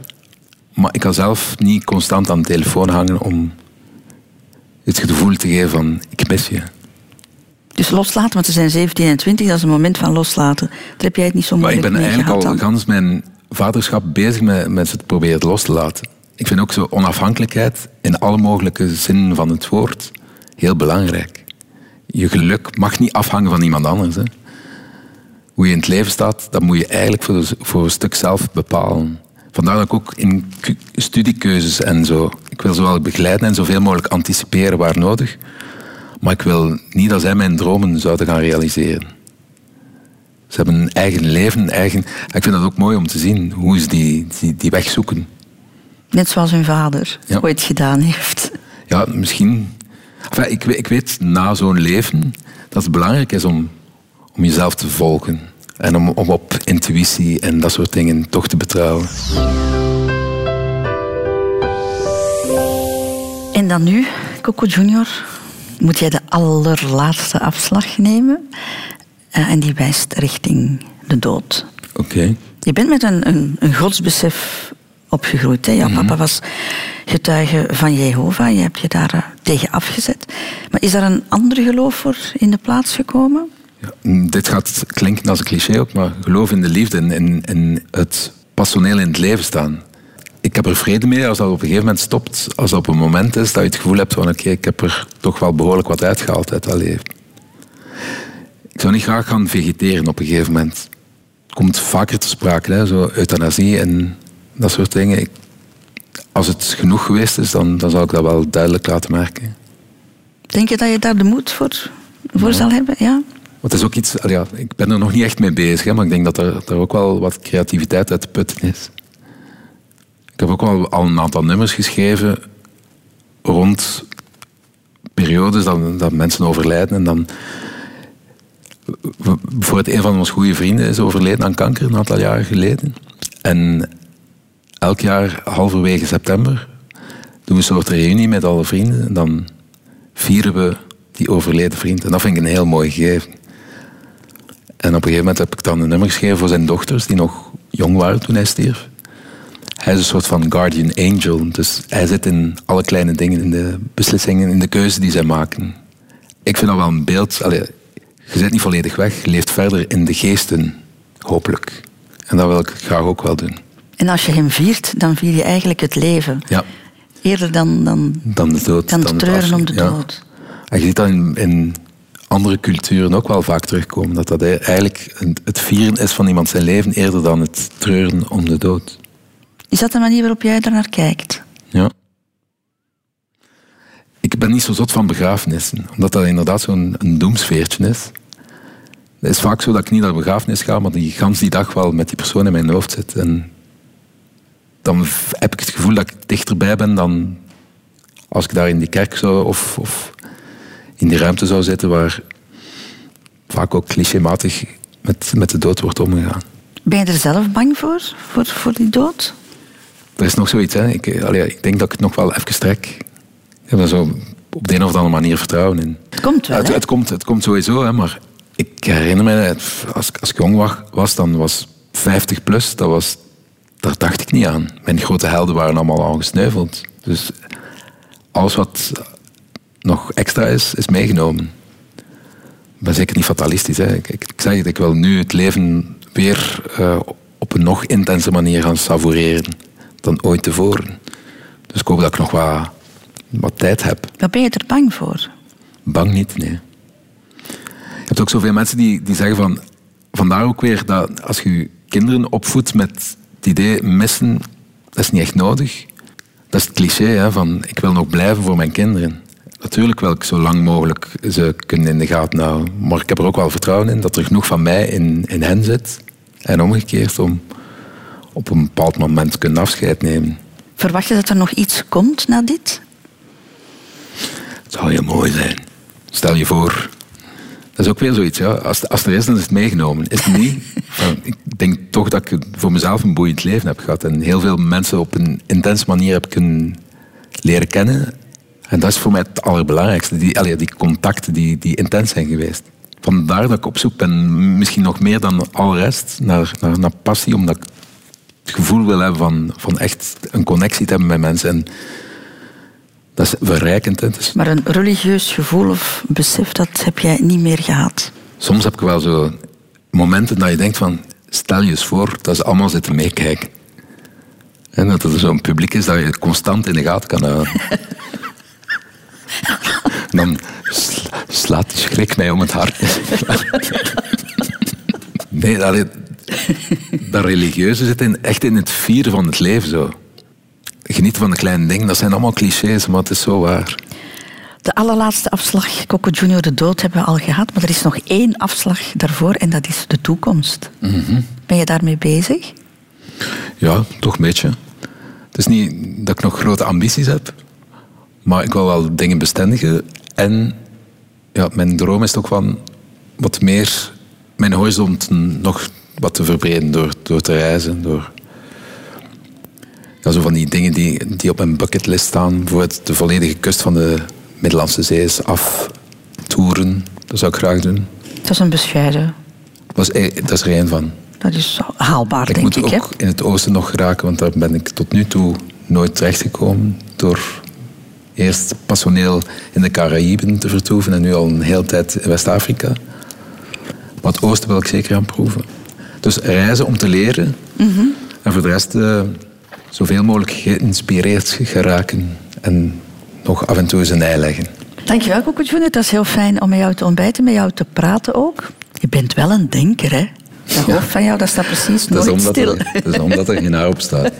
maar ik kan zelf niet constant aan de telefoon hangen om het gevoel te geven van ik mis je. Dus loslaten, want ze zijn 17 en 20, dat is een moment van loslaten. Daar heb jij het niet zo Maar ik moeilijk ben eigenlijk al gans mijn vaderschap bezig met, met het proberen los te laten. Ik vind ook zo onafhankelijkheid in alle mogelijke zinnen van het woord heel belangrijk. Je geluk mag niet afhangen van iemand anders. Hè. Hoe je in het leven staat, dat moet je eigenlijk voor, voor een stuk zelf bepalen. Vandaar dat ik ook in studiekeuzes en zo, ik wil zowel begeleiden en zoveel mogelijk anticiperen waar nodig. Maar ik wil niet dat zij mijn dromen zouden gaan realiseren. Ze hebben een eigen leven, een eigen... Ik vind dat ook mooi om te zien, hoe ze die, die, die weg zoeken. Net zoals hun vader Ja. ooit gedaan heeft. Ja, misschien... Enfin, ik, weet- ik weet na zo'n leven dat het belangrijk is om, om jezelf te volgen. En om, om op intuïtie en dat soort dingen toch te betrouwen. En dan nu, Coco Junior, moet jij de allerlaatste afslag nemen. Eh, en die wijst richting de dood. Oké. Je bent met een, een, een godsbesef opgegroeid. Hè? Jouw Mhm. papa was getuige van Jehovah. Je hebt je daar eh, tegen afgezet. Maar is daar een ander geloof voor in de plaats gekomen? Ja, mm, dit gaat klinken als een cliché ook, maar geloof in de liefde en in het passioneel in het leven staan. Ik heb er vrede mee als dat op een gegeven moment stopt. Als dat op een moment is dat je het gevoel hebt van oké, ik heb er toch wel behoorlijk wat uitgehaald uit dat leven. Ik zou niet graag gaan vegeteren op een gegeven moment. Het komt vaker te sprake, hè, zo euthanasie en dat soort dingen. Ik- als het genoeg geweest is, dan, dan zal ik dat wel duidelijk laten merken. Denk je dat je daar de moed voor, voor zal hebben? Ja? Want is ook iets, ja, ik ben er nog niet echt mee bezig, hè, maar ik denk dat er, er ook wel wat creativiteit uit te putten is. Ik heb ook wel al een aantal nummers geschreven rond periodes dat, dat mensen overlijden. En dan, bijvoorbeeld een van onze goede vrienden is overleden aan kanker een aantal jaren geleden. En elk jaar, halverwege september, doen we een soort reunie met alle vrienden. En dan vieren we die overleden vriend. En dat vind ik een heel mooi gegeven. En op een gegeven moment heb ik dan een nummer geschreven voor zijn dochters, die nog jong waren toen hij stierf. Hij is een soort van guardian angel. Dus hij zit in alle kleine dingen, in de beslissingen, in de keuzes die zij maken. Ik vind dat wel een beeld. Allee, je zit niet volledig weg, je leeft verder in de geesten, hopelijk. En dat wil ik graag ook wel doen. En als je hem viert, dan vier je eigenlijk het leven. Ja, Eerder dan, dan, dan de dood. dan het treuren om de Ja. dood. En je ziet dat in, in andere culturen ook wel vaak terugkomen. Dat dat eigenlijk het vieren is van iemand zijn leven eerder dan het treuren om de dood. Is dat de manier waarop jij er naar kijkt? Ja. Ik ben niet zo zot van begrafenissen, omdat dat inderdaad zo'n een doemsfeertje is. Het is vaak zo dat ik niet naar een begrafenis ga, maar die gans die dag wel met die persoon in mijn hoofd zit. En dan heb ik het gevoel dat ik dichterbij ben dan als ik daar in die kerk zou of, of in die ruimte zou zitten waar vaak ook clichématig met, met de dood wordt omgegaan. Ben je er zelf bang voor, voor, voor die dood? Er is nog zoiets, hè. Ik, eh, allee, ik denk dat ik het nog wel even strek. Ik heb daar zo op de een of andere manier vertrouwen in. Het komt wel, Ja, het, hè? het, komt, het komt sowieso, hè, maar ik herinner me, als, ik- als ik jong wa- was, dan was 50 plus, dat was, daar dacht ik niet aan. Mijn grote helden waren allemaal al gesneuveld. Dus alles wat nog extra is, is meegenomen. Ik ben zeker niet fatalistisch. Hè. Ik, ik, ik zeg het, ik wil nu het leven weer eh, op een nog intense manier gaan savoureren dan ooit tevoren. Dus ik hoop dat ik nog wat, wat tijd heb. Waar ben je er bang voor? Bang niet, nee. Je hebt ook zoveel mensen die, die zeggen van... Vandaar ook weer dat als je je kinderen opvoedt met het idee missen, dat is niet echt nodig. Dat is het cliché hè, van ik wil nog blijven voor mijn kinderen. Natuurlijk wil ik zo lang mogelijk ze kunnen in de gaten houden. Maar ik heb er ook wel vertrouwen in dat er genoeg van mij in, in hen zit. En omgekeerd om op een bepaald moment kunnen afscheid nemen. Verwacht je dat er nog iets komt na dit? Het zou heel mooi zijn. Stel je voor. Dat is ook weer zoiets. Ja. Als, als er is, dan is het meegenomen. Is het niet? (laughs) Van, ik denk toch dat ik voor mezelf een boeiend leven heb gehad. En heel veel mensen op een intense manier heb kunnen leren kennen. En dat is voor mij het allerbelangrijkste. Die, allee, die contacten die, die intens zijn geweest. Vandaar dat ik op zoek ben, misschien nog meer dan al rest, naar, naar, naar passie. Omdat ik het gevoel wil hebben van, van echt een connectie te hebben met mensen. En dat is verrijkend. is- Maar een religieus gevoel of besef, dat heb jij niet meer gehad. soms heb ik wel zo momenten dat je denkt van... Stel je eens voor dat ze allemaal zitten meekijken. En dat er zo'n publiek is dat je constant in de gaten kan houden. Dan sla- slaat die schrik mij om het hart. (laughs) nee, dat, (laughs) dat religieuze zit in, echt in het vieren van het leven. Zo. Genieten van de kleine dingen, dat zijn allemaal clichés, maar het is zo waar. De allerlaatste afslag, Coco Junior, de dood, hebben we al gehad. Maar er is nog één afslag daarvoor en dat is de toekomst. Ben je daarmee bezig? Ja, toch een beetje. Het is niet dat ik nog grote ambities heb, maar ik wil wel dingen bestendigen. En ja, mijn droom is ook van wat meer mijn horizon nog wat te verbreden door, door te reizen. Door ja, zo van die dingen die, die op mijn bucketlist staan. Bijvoorbeeld de volledige kust van de Middellandse Zee is aftoeren. Dat zou ik graag doen. Dat is een bescheiden. Dat is, e- dat is er één van. Dat is haalbaar, Ik denk moet ik. Hè? ook in het oosten nog geraken, want daar ben ik tot nu toe nooit terechtgekomen. Door eerst passioneel in de Caraïben te vertoeven en nu al een hele tijd in West-Afrika. Maar het oosten wil ik zeker aan proeven. Dus reizen om te leren en voor de rest eh, zoveel mogelijk geïnspireerd geraken en nog af en toe eens een ei leggen. Dankjewel, Junior. Het was heel fijn om met jou te ontbijten, met jou te praten ook. Je bent wel een denker, hè? Dat hoofd van jou, dat staat precies Dat is, nooit stil. er, dat is omdat er geen haar op staat. (laughs)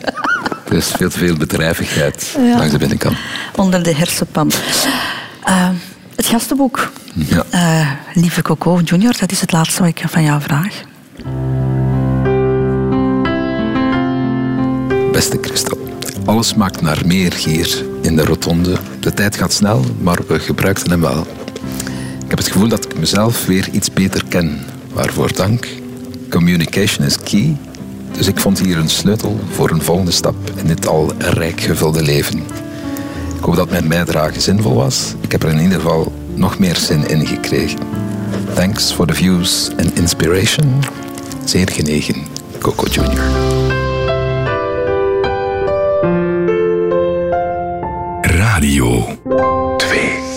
Er is veel te veel bedrijvigheid Ja. langs de binnenkant. Onder de hersenpan. Eh, het gastenboek. Ja. Eh, lieve Coco Junior, dat is het laatste wat ik van jou vraag. Alles maakt naar meer hier in de rotonde. De tijd gaat snel, maar we gebruikten hem wel. Ik heb het gevoel dat ik mezelf weer iets beter ken. Waarvoor dank. Communication is key. Dus ik vond hier een sleutel voor een volgende stap in dit al rijk gevulde leven. Ik hoop dat mijn bijdrage zinvol was. Ik heb er in ieder geval nog meer zin in gekregen. Thanks for the views and inspiration. Zeer genegen, Coco Junior. Radio 2.